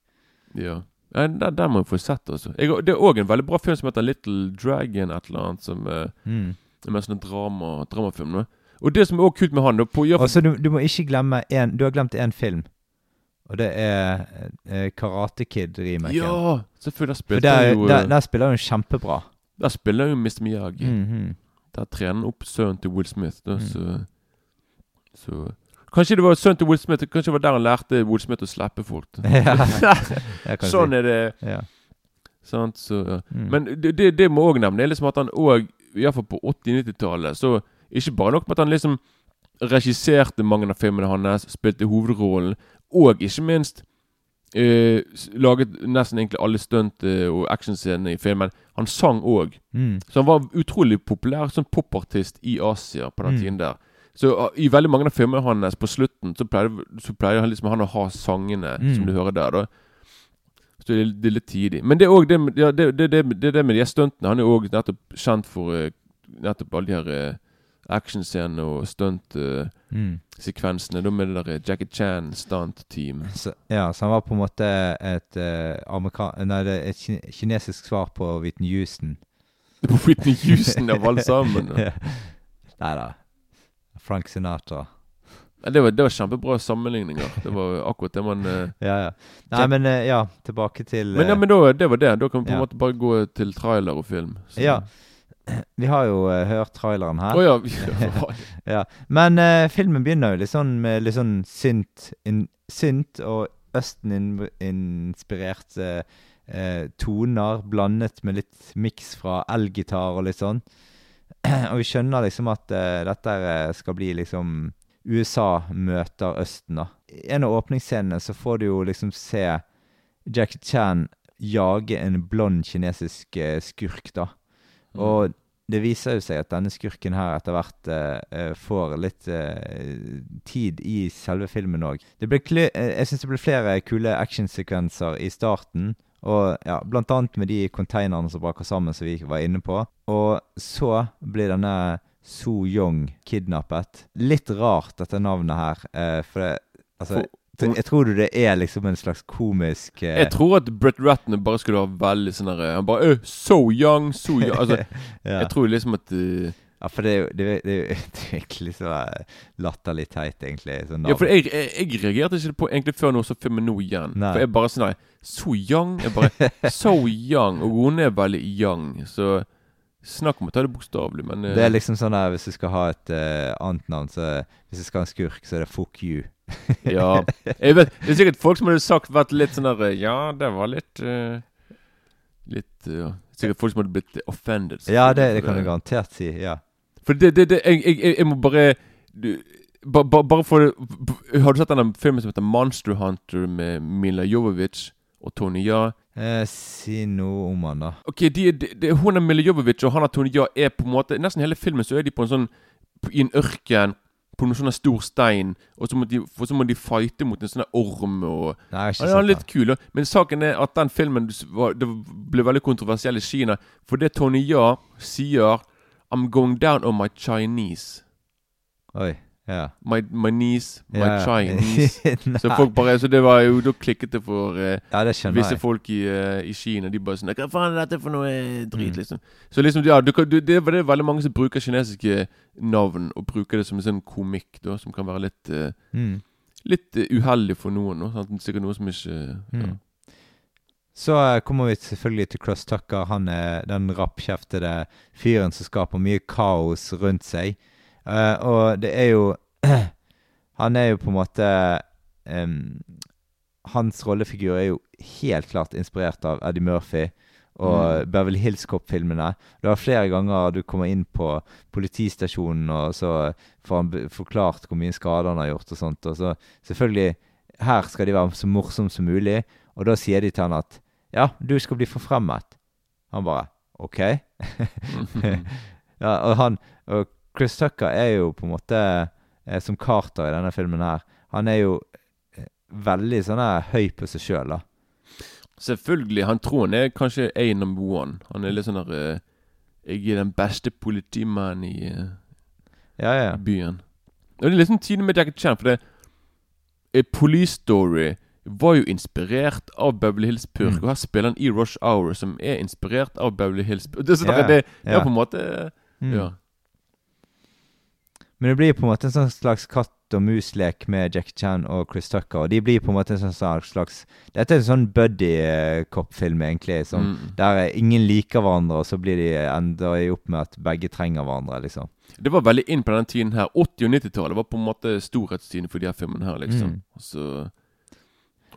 Speaker 1: Ja. Ja, den, den må jeg få sett, altså. Jeg, det er òg en veldig bra film som heter Little Dragon, et eller annet, som eh,
Speaker 2: Mm.
Speaker 1: er mer sånn en drama, dramafilm. Og det som er òg kult med han da, på, ja,
Speaker 2: Altså, du, du må ikke glemme en Du har glemt én film. Og det er eh, Karate Kid-remaken.
Speaker 1: ja, selvfølgelig. Der
Speaker 2: For der,
Speaker 1: jo
Speaker 2: der,
Speaker 1: eh,
Speaker 2: der spiller hun kjempebra.
Speaker 1: Der spiller jo Mr. Miyagi.
Speaker 2: Mhm.
Speaker 1: Der trener han opp sønnen til Will Smith. Da,
Speaker 2: Mm.
Speaker 1: så, så Kanskje det var sønnen til Will Smith Kanskje det var der han lærte Will Smith å slappe folk. sånn er det.
Speaker 2: Ja.
Speaker 1: Sant, så, ja.
Speaker 2: Mm.
Speaker 1: Men det, det, det må òg nevne, er liksom at han òg, iallfall på 80-90-tallet, så ikke bare nok med at han liksom regisserte mange av filmene hans, spilte hovedrollen, og ikke minst eh, laget nesten egentlig alle stunt eh, og actionscenene i filmen. Han sang òg.
Speaker 2: Mm.
Speaker 1: Så han var utrolig populær som popartist i Asia på den
Speaker 2: Mm.
Speaker 1: tiden der. Så uh, i veldig mange av filmene hans på slutten så pleier, så pleier han liksom han å ha sangene
Speaker 2: Mm.
Speaker 1: som du hører der. da Så det, det er litt tidlig. Men det er òg det, ja, det, det, det, det, det med de stuntene. Han er òg nettopp kjent for uh, nettopp alle de her uh, actionscenene og stuntsekvensene.
Speaker 2: Mm.
Speaker 1: da med det der uh, Jackie Chan stunt-team.
Speaker 2: Så, ja, så han var på en måte et uh. Nei, det et kinesisk svar på Whitney Houston.
Speaker 1: På Whitney Houston av alle sammen.
Speaker 2: Nei da. Frank Sinatra.
Speaker 1: Det, var, det var kjempebra sammenligninger. Det var akkurat det man uh,
Speaker 2: Ja, ja. Nei, men eh, ja, tilbake til
Speaker 1: Men, ja,
Speaker 2: eh,
Speaker 1: men da, det var det. Da kan vi på en
Speaker 2: Ja.
Speaker 1: måte bare gå til trailer og film. Så-
Speaker 2: Ja. Vi har jo eh, hørt traileren her.
Speaker 1: Oh, ja.
Speaker 2: Ja. Men eh, filmen begynner jo litt sånn med litt sånn synt, in, synt og Østen-inspirerte eh, toner, blandet med litt miks fra elgitar og litt sånn. og vi skjønner liksom at uh, dette eh, skal bli liksom USA møter Østen, da. I en av åpningsscenene så får du jo liksom se Jackie Chan jage en blond kinesisk eh, skurk, da. Og det viser jo seg at denne skurken her etter hvert eh, får litt tid i selve filmen òg. Jeg syns det ble flere kule actionsekvenser i starten. Og ja, Blant annet med de konteinerne som braker sammen, som vi var inne på. Og så blir denne So Young kidnappet. Litt rart, dette navnet her. Eh, for det, altså,
Speaker 1: For-
Speaker 2: jeg tror du det er liksom en slags komisk eh,
Speaker 1: Jeg tror at Brett Ratner bare skulle ha veldig sånn der Han bare øh, So young, so young Altså,
Speaker 2: ja.
Speaker 1: jeg tror liksom at uh...
Speaker 2: ja, for det er jo det, er- det, er det er egentlig så eh, latterlig teit, egentlig. Sånn
Speaker 1: Ja, for jeg, jeg, jeg reagerte ikke på egentlig før nå så filmen nå igjen.
Speaker 2: Nei.
Speaker 1: For jeg bare sånn nei, So young? er bare So young. Og hun er veldig young, så Snakk om å ta det bokstavelig, men uh,
Speaker 2: Det er liksom sånn der hvis du skal ha et uh, annet navn, så hvis du skal ha en skurk, så er det fuck you.
Speaker 1: Ja. Jeg vet, det er sikkert folk som hadde sagt vært litt sånn der Ja, det var litt uh, Litt eh, ja. Sikkert folk som hadde blitt offended.
Speaker 2: Ja, det, det kan du garantert si. Ja.
Speaker 1: For det, det, det jeg, jeg, jeg må bare du, ba, ba, Bare for Har du sett den filmen som heter Monster Hunter med Mila Jovovich og Tony Ja?
Speaker 2: Eh, si noe om han, da.
Speaker 1: Ok, de, de, de, Hun er Mila Jovovich og han er Tony Ja er på en måte Nesten hele filmen så er de på en sånn I en ørken på noen sånne stor stein, og så må de, så må de fighte mot en sånn orm og
Speaker 2: Nei, ikke
Speaker 1: Ja, den er litt kul, men saken er at den filmen var, Det ble veldig kontroversiell i Kina. For det Tony Ja sier I'm going down on my Chinese.
Speaker 2: Oi. Ja.
Speaker 1: My, my niece, my
Speaker 2: Ja.
Speaker 1: Chinese.
Speaker 2: Nei.
Speaker 1: så folk bare Så det var jo Da klikket det for eh,
Speaker 2: Ja, det skjønner
Speaker 1: visse
Speaker 2: jeg.
Speaker 1: folk i, eh, i Kina. De bare sånn Hva faen er dette for noe eh, drit,
Speaker 2: Mm.
Speaker 1: liksom? Så liksom, ja, du, kan- du, det, var- det er veldig mange som bruker kinesiske navn, og bruker det som en sånn komikk, da, som kan være litt eh,
Speaker 2: Mm.
Speaker 1: Litt eh, uheldig for noen. Da, sant? Sikkert noe som ikke ja.
Speaker 2: Mm. Så eh, kommer vi selvfølgelig til Cross Tucker. Han er den rappkjeftede fyren som skaper mye kaos rundt seg. Eh, og det er jo Han er jo på en måte um, Hans rollefigur er jo helt klart inspirert av Eddie Murphy og Beverly Hills Cop-filmene. Det var flere ganger du kommer inn på politistasjonen, og så får han forklart hvor mye skader han har gjort og sånt. Og så selvfølgelig Her skal de være så morsomme som mulig, og da sier de til han at ja, du skal bli forfremmet. Han bare OK. ja, og han Og Chris Tucker er jo på en måte eh, som Carter i denne filmen her. Han er jo eh, veldig sånn høy på seg sjøl, da.
Speaker 1: Selvfølgelig. Han tror han er kanskje A number one. Han er litt sånn der eh, Jeg er den beste politimannen i eh,
Speaker 2: Ja, ja.
Speaker 1: byen. Og det er liksom tiden med Jackie Chan, for det A Police Story var jo inspirert av Beverly Hills Purk,
Speaker 2: Mm.
Speaker 1: og her spiller han i Rush Hour, som er inspirert av Beverly Hills Purk. Det er, sånn det, det er på en måte
Speaker 2: Mm.
Speaker 1: Ja.
Speaker 2: Men det blir på en måte en sånn slags katt og mus-lek med Jack Chan og Chris Tucker. Og de blir på en måte en sånn slags Dette er en sånn buddy-cop-film, egentlig. Som,
Speaker 1: Mm.
Speaker 2: Der eh, ingen liker hverandre, og så blir de ender de opp med at begge trenger hverandre, liksom.
Speaker 1: Det var veldig inn på den tiden her. 80- og 90-tallet var på en måte storhetstiden for de her filmene her, liksom.
Speaker 2: Mm.
Speaker 1: Så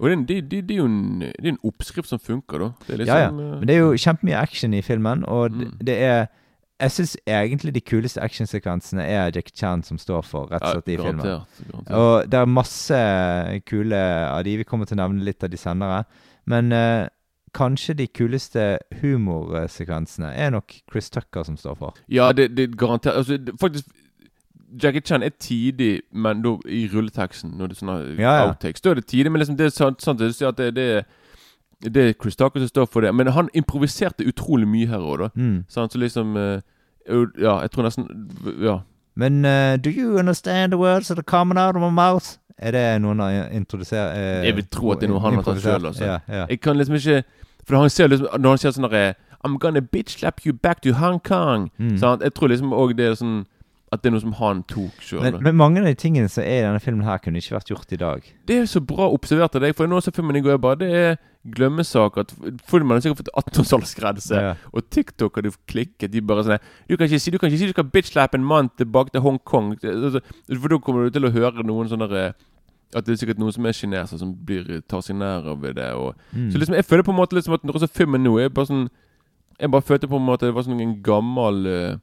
Speaker 1: Og det, det, det, det er jo en, er en oppskrift som funker, da. Det er
Speaker 2: Ja, ja.
Speaker 1: liksom, eh,
Speaker 2: Men det er jo kjempemye action i filmen, og det,
Speaker 1: Mm.
Speaker 2: det er Jeg syns egentlig de kuleste actionsekvensene er Jackie Chan som står for, rett og slett, i filmen.
Speaker 1: garantert.
Speaker 2: Og det er masse kule av de. Vi kommer til å nevne litt av de senere. Men eh, kanskje de kuleste humorsekvensene er nok Chris Tucker som står for.
Speaker 1: Ja, det, det er garantert altså, det, Faktisk Jackie Chan er tidig, men da i rulleteksten, når det er sånne
Speaker 2: Ja, ja.
Speaker 1: outtakes, da er det tidig. Men liksom det er sant, sant sier at det, det, er- det er Chris Tucker som står for det. Men han improviserte utrolig mye her òg, da.
Speaker 2: Mm.
Speaker 1: Sant, så liksom jo, Ja, jeg tror nesten Ja.
Speaker 2: Men uh, do you understand the words that are coming out of my mouth? Er det noen har introdusert eh,
Speaker 1: Jeg vil tro at det er noe han har tatt sjøl. altså.
Speaker 2: Ja, ja.
Speaker 1: Jeg kan liksom ikke For han ser liksom Når han sier sånn derre I'm gonna bitch slap you back to Hong Kong.
Speaker 2: Mm.
Speaker 1: Sant? Jeg tror liksom òg det er sånn At det er noe som han tok sjøl.
Speaker 2: Men, men mange av de tingene som er i denne filmen her, kunne ikke vært gjort i dag.
Speaker 1: Det er så bra observert av deg, for nå så filmen i går bare Det er glemmesak at Filmen har sikkert fått 18-årsgrense,
Speaker 2: Ja.
Speaker 1: og TikTok har du klikket. De bare sånn Du kan ikke si du kan ikke si du skal bitch-slappe en mann tilbake til Hongkong. Altså, For da kommer du til å høre noen sånne At det er sikkert noen som er kinesere, som blir, tar seg nær av det. Og,
Speaker 2: Mm.
Speaker 1: Så liksom jeg føler på en måte liksom at også filmen nå er bare sånn Jeg bare følte på en måte det var sånn en gammel eh,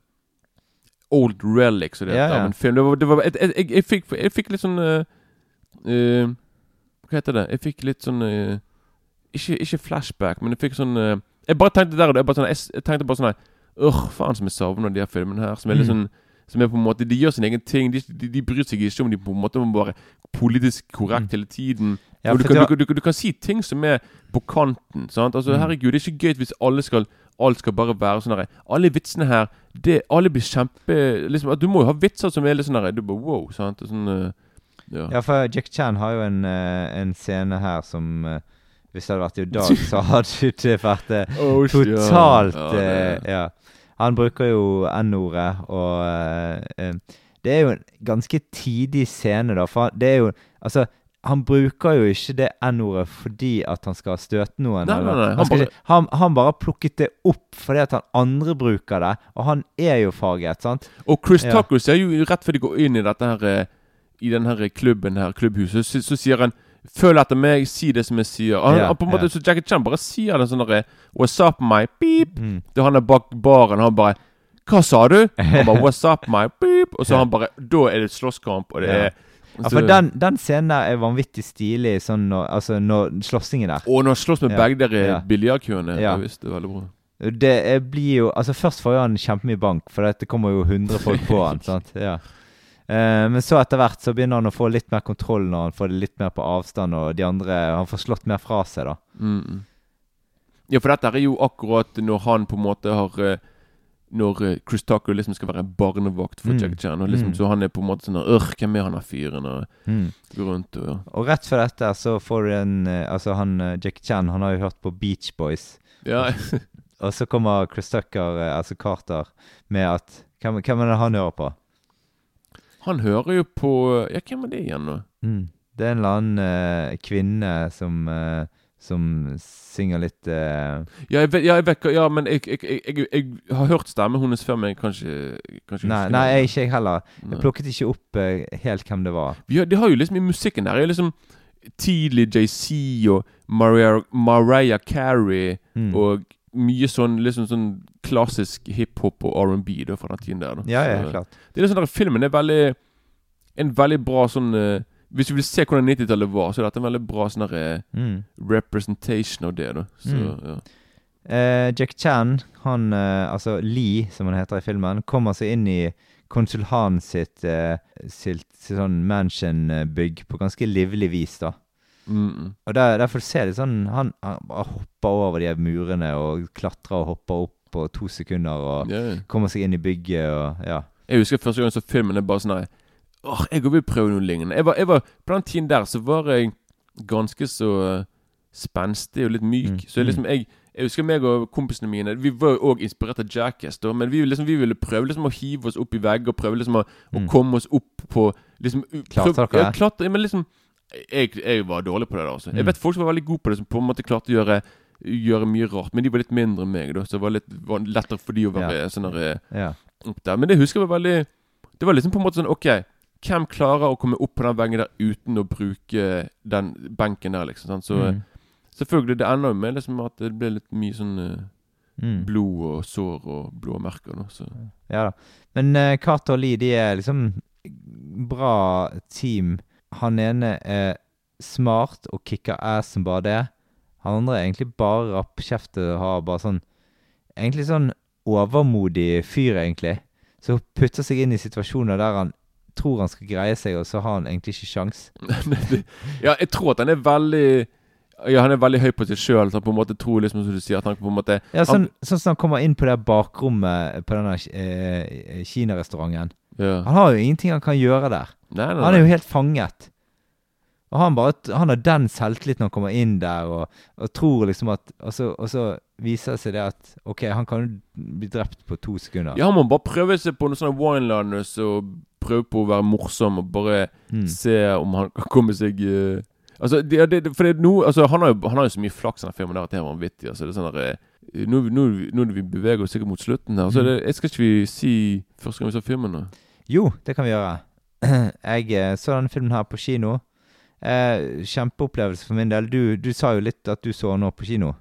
Speaker 1: old relic, som det heter,
Speaker 2: ja.
Speaker 1: ja. en film. Det var, det var, jeg, jeg, jeg, fikk, jeg fikk litt sånn uh, uh, Hva heter det? Jeg fikk litt sånn uh, ikke, ikke flashback, men jeg fikk sånn Jeg bare tenkte der og da sånn, jeg, tenkte bare sånn her, Åh, faen som jeg savner de her filmene her. Som er litt
Speaker 2: Mm.
Speaker 1: sånn Som er på en måte De gjør sin egen ting. De, de, de bryr seg ikke om de på en måte må være politisk korrekt hele tiden.
Speaker 2: Mm. Ja,
Speaker 1: du kan, du, du, du kan si ting som er på kanten. Sant? Altså,
Speaker 2: Mm.
Speaker 1: Herregud, det er ikke gøy hvis alle skal Alt skal bare være sånn her Alle vitsene her det, Alle blir kjempe liksom, Du må jo ha vitser som er litt sånn her Du bare wow. Sant? Sånn, eh, ja.
Speaker 2: Ja, for Jack Chan har jo en, eh, en scene her som eh, Hvis det hadde vært i dag, så hadde det vært
Speaker 1: Oh,
Speaker 2: totalt
Speaker 1: Ja.
Speaker 2: Han bruker jo N-ordet, og det er jo en ganske tidig scene, da. For det er jo Altså, han bruker jo ikke det N-ordet fordi at han skal støte noen.
Speaker 1: Nei,
Speaker 2: eller-
Speaker 1: nei, nei, han
Speaker 2: Han, ikke, han, han bare plukket det opp fordi at han andre bruker det, og han er jo faget, sant?
Speaker 1: Og Chris
Speaker 2: Ja.
Speaker 1: Tucker sier jo rett før de går inn i dette her eh, I denne her klubben her, klubbhuset, så, så sier han Følg etter meg, si det som jeg sier. Han, yeah, på en måte,
Speaker 2: yeah.
Speaker 1: Så Jackie Chan bare sier det sånn derre What's up, my beep?
Speaker 2: Mm.
Speaker 1: Da han er bak baren, han bare Hva sa du? Han bare What's up, my beep? Og så han bare Da er det slåsskamp, og det er
Speaker 2: Ja, for den, den scenen der er vanvittig stilig, sånn når, altså når slåssingen der.
Speaker 1: Og når han slåss med
Speaker 2: Ja,
Speaker 1: begge der
Speaker 2: ja.
Speaker 1: biljardkøene.
Speaker 2: Ja.
Speaker 1: Ja. det er veldig bra.
Speaker 2: Det er- blir jo Altså Først får han kjempemye bank, for det kommer jo 100 folk på han. sant? Ja. Uh, men så etter hvert så begynner han å få litt mer kontroll når han får det litt mer på avstand, og de andre Han får slått mer fra seg, da.
Speaker 1: Mm. mm. Ja, for dette er jo akkurat når han på en måte har eh, Når eh, Chris Tucker liksom skal være barnevakt for
Speaker 2: Mm.
Speaker 1: Jack Chan. Og liksom,
Speaker 2: Mm.
Speaker 1: Så han er på en måte sånn Ørr, hvem er han der fyren? Og
Speaker 2: Mm.
Speaker 1: går rundt og ja.
Speaker 2: Og rett før dette så får du en eh, Altså han Jack Chan, han har jo hørt på Beach Boys.
Speaker 1: ja.
Speaker 2: Og så kommer Chris Tucker, eh, altså Carter, med at Hvem, hvem er det han hører på?
Speaker 1: Han hører jo på Ja, hvem er det igjen, nå?
Speaker 2: Mm. Det er en eller annen uh, kvinne som eh, Som synger litt uh...
Speaker 1: Ja, jeg vet, ja, jeg vet ja men jeg, jeg, jeg, har hørt stemmen hennes før, men jeg kan ikke,
Speaker 2: Nei, nei jeg, ikke jeg heller.
Speaker 1: Nei.
Speaker 2: Jeg plukket ikke opp uh, helt hvem det var.
Speaker 1: Ja, har, de har jo liksom i musikken der er liksom tidlig JC og Mariah, Mariah Carey
Speaker 2: Mm.
Speaker 1: og mye sånn liksom sånn klassisk hiphop og R&B fra den tiden der. Da.
Speaker 2: Ja, ja, klart.
Speaker 1: Det er sånn der Filmen er veldig En veldig bra sånn eh, Hvis du vil se hvordan 90-tallet var, så er dette en veldig bra sånn eh,
Speaker 2: Mm.
Speaker 1: representation av det. da Så,
Speaker 2: Mm.
Speaker 1: ja.
Speaker 2: Eh, Jack Chan, han eh, Altså Lee, som han heter i filmen, kommer seg inn i konsul Han sitt, eh, sitt, sitt sånn mansion-bygg på ganske livlig vis, da.
Speaker 1: Mm.
Speaker 2: Og der, der får du se litt sånn han, han bare hopper over de murene og klatrer og hopper opp på to sekunder og
Speaker 1: ja.
Speaker 2: kommer seg inn i bygget og Ja.
Speaker 1: Jeg husker første gang så filmen, er bare sånn her Åh, jeg vil prøve noe lignende. Jeg var, jeg var, på den tiden der så var jeg ganske så eh, spenstig og litt myk.
Speaker 2: Mm,
Speaker 1: Så jeg liksom jeg, jeg husker meg og kompisene mine Vi var jo òg inspirert av Jackass, da, men vi, liksom, vi ville prøve liksom å hive oss opp i vegger. Og prøve liksom å, å
Speaker 2: Mm.
Speaker 1: komme oss opp på liksom,
Speaker 2: Klatre?
Speaker 1: Ja, klatre, men liksom jeg, jeg var dårlig på det. da altså. Jeg
Speaker 2: Mm.
Speaker 1: vet folk som var veldig gode på det, som på en måte klarte å gjøre Gjøre mye rart, men de var litt mindre enn meg. da Så det var litt var lettere for de å være
Speaker 2: Ja.
Speaker 1: sånn eh,
Speaker 2: ja.
Speaker 1: opp der. Men det husker jeg var veldig Det var liksom på en måte sånn OK, hvem klarer å komme opp på den benken der uten å bruke den benken der, liksom? Sant? Så
Speaker 2: Mm.
Speaker 1: selvfølgelig, det ender jo med liksom at det blir litt mye sånn eh,
Speaker 2: Mm.
Speaker 1: blod og sår og blåmerker. Nå, så.
Speaker 2: Ja da. Men uh, Kato og Lee, de er liksom bra team. Han ene er smart og kicker ass som bare det. Han andre er egentlig bare rappkjeftet og har bare sånn Egentlig sånn overmodig fyr, egentlig. Så putter seg inn i situasjoner der han tror han skal greie seg, og så har han egentlig ikke sjans.
Speaker 1: Ja, jeg tror at han er veldig Ja, han er veldig høy på seg sjøl. Han på en måte tror liksom som du sier at han på en måte
Speaker 2: Ja, sånn,
Speaker 1: han,
Speaker 2: sånn som han kommer inn på det bakrommet på denne eh, kinarestauranten.
Speaker 1: ja.
Speaker 2: Han har jo ingenting han kan gjøre der.
Speaker 1: Nei, nei, nei.
Speaker 2: Han er jo helt fanget. Og han bare Han har den selvtilliten når han kommer inn der, og, og tror liksom at og så, og så viser det seg det at OK, han kan bli drept på to sekunder.
Speaker 1: Ja, han må bare prøve seg på noen sånne wineliners og prøve på å være morsom og bare
Speaker 2: Mm.
Speaker 1: se om han kan komme seg uh, Altså, det, det, for det er noe altså, han, har jo, han har jo så mye flaks i denne filmen der at det er vanvittig. Altså, det er sånn der, eh, nå, nå, vi beveger oss sikkert mot slutten her, altså, mm. det, jeg skal ikke vi si første gang vi så filmen? da?
Speaker 2: Jo, det kan vi gjøre. Jeg eh, så denne filmen her på kino. Eh, kjempeopplevelse for min del. Du, du sa jo litt at du så den nå på kino.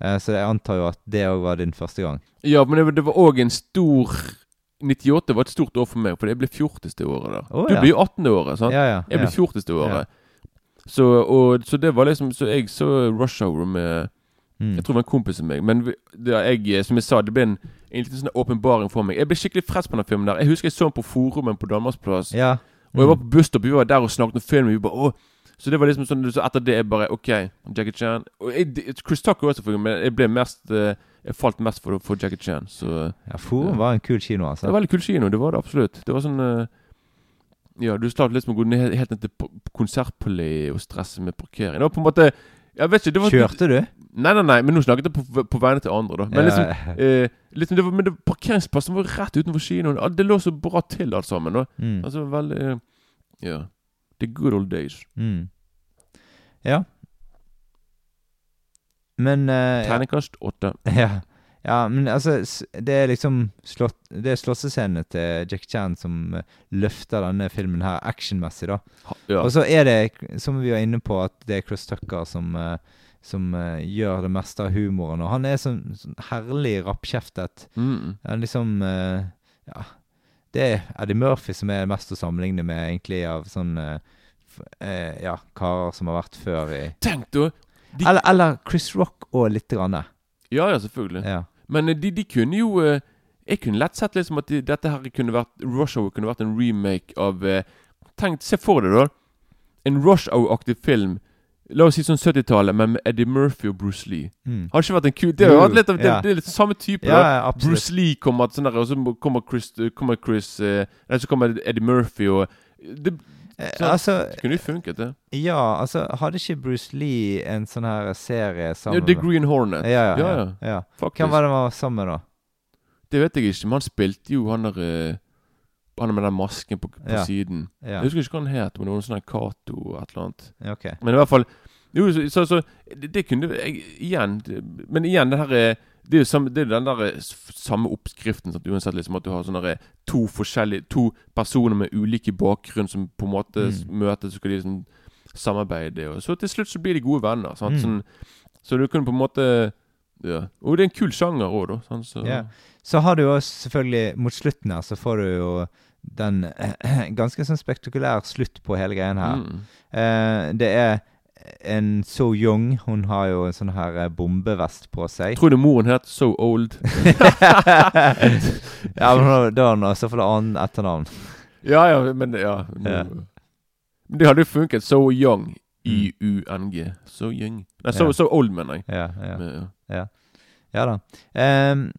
Speaker 2: Eh, så jeg antar jo at det òg var din første gang.
Speaker 1: Ja, men det, det var òg en stor 98 var et stort år for meg, fordi jeg ble fjortis det året. der
Speaker 2: oh,
Speaker 1: Du
Speaker 2: ja.
Speaker 1: blir jo 18 det året, sant?
Speaker 2: Ja, ja.
Speaker 1: Jeg ble fjortis det året. Så, og, så det var liksom Så jeg så Rush Hour med
Speaker 2: Mm.
Speaker 1: Jeg tror det var en kompis av meg. Men det jeg, som jeg sa, det ble en, en liten sånn åpenbaring for meg. Jeg ble skikkelig frelst på den filmen der. Jeg husker jeg så den på forumen på Danmarksplass.
Speaker 2: ja.
Speaker 1: Og jeg var på busstopp, vi var der og snakket om filmen. Vi bare, Åh. Så det var liksom sånn Så etter det jeg bare OK, Jackie Chan. Og jeg, Chris Tucker også, men jeg ble mest eh, Jeg falt mest for, for Jackie Chan. Så
Speaker 2: ja Forum var en kul kino, altså.
Speaker 1: det var veldig kul kino. Det var det absolutt. Det var sånn eh, Ja, du startet liksom å gå ned, helt ned til på- og stresse med parkering. Det var på en måte Jeg vet ikke det var,
Speaker 2: Kjørte du?
Speaker 1: Nei, nei, nei, men nå snakket jeg på, på vegne til andre, da. Men
Speaker 2: Ja,
Speaker 1: liksom, eh, liksom det var, Men det, parkeringsplassen var rett utenfor kinoen. Det lå så bra til, alt sammen. Da.
Speaker 2: Mm.
Speaker 1: Altså veldig eh, Ja. The good old days.
Speaker 2: Mm. Ja. Men uh, ja.
Speaker 1: Terningkast åtte.
Speaker 2: Ja. ja, men altså Det er liksom slått, Det er slåssescenene til Jack Chan som eh, løfter denne filmen her actionmessig, da.
Speaker 1: Ja.
Speaker 2: Og så er det, som vi var inne på, at det er Chris Tucker som uh, som uh, gjør det meste av humoren. Og han er sånn, sånn herlig rappkjeftet.
Speaker 1: Mm.
Speaker 2: Han liksom uh, Ja. Det er Eddie Murphy som er mest å sammenligne med, egentlig, av sånn eh, eh, Ja, karer som har vært før i
Speaker 1: Tenk, du! De,
Speaker 2: eller, eller Chris Rock og lite grann.
Speaker 1: ja, ja, selvfølgelig.
Speaker 2: Ja.
Speaker 1: Men eh, de, de kunne jo eh, Jeg kunne lett sett liksom at de, dette her kunne vært Rush Hour kunne vært en remake av Tenk, Se for deg, da. En Rush Hour-aktig film. La oss si sånn 70-tallet, men med Eddie Murphy og Bruce Lee.
Speaker 2: Mm.
Speaker 1: Har ikke vært en kul Det jo litt det,
Speaker 2: Ja.
Speaker 1: det er litt samme type.
Speaker 2: Ja.
Speaker 1: Bruce Lee kommer sånn der, og så kommer Chris, kommer Chris eh, Nei, så kommer Eddie Murphy og Det,
Speaker 2: Eh,
Speaker 1: så,
Speaker 2: altså,
Speaker 1: det kunne jo funket, det.
Speaker 2: ja, altså Hadde ikke Bruce Lee en sånn her serie sammen Ja,
Speaker 1: The Green Hornet.
Speaker 2: Ja, ja.
Speaker 1: ja,
Speaker 2: ja,
Speaker 1: ja.
Speaker 2: ja. Hvem var det han var sammen med, da?
Speaker 1: Det vet jeg ikke, men han spilte jo han der eh, Han med den masken på, på
Speaker 2: Ja.
Speaker 1: siden.
Speaker 2: Ja,
Speaker 1: Jeg husker ikke hva han het, men noen sånn Cato et eller annet.
Speaker 2: ja, ok.
Speaker 1: Men i hvert fall Jo, så, så, så det, det kunne jeg, Igjen det, Men igjen, det her er det er jo samme, det er den der eh, samme oppskriften. Sant? Uansett liksom at du har sånne to forskjellige To personer med ulike bakgrunn som på en måte
Speaker 2: Mm.
Speaker 1: møtes, så skal de liksom samarbeide. Og så til slutt så blir de gode venner. Sant?
Speaker 2: Mm.
Speaker 1: Sånn, så du kunne på en måte Ja. Og det er en kul sjanger òg, da. Sant? Så,
Speaker 2: Yeah. Så har du jo selvfølgelig Mot slutten her så får du jo den ganske sånn spektakulær slutt på hele greien her.
Speaker 1: Mm.
Speaker 2: Eh, det er en So Young. Hun har jo en sånn her eh, bombevest på seg.
Speaker 1: Tror du moren het So Old?
Speaker 2: ja, men da- har hun også fått annet etternavn.
Speaker 1: Ja, ja, men ja.
Speaker 2: Ja.
Speaker 1: Men det hadde jo funket. So Young. Y-U-N-G. So Young. Nei, so,
Speaker 2: Ja.
Speaker 1: so Old, mener jeg.
Speaker 2: Ja, ja.
Speaker 1: Men, ja.
Speaker 2: Ja da. Um,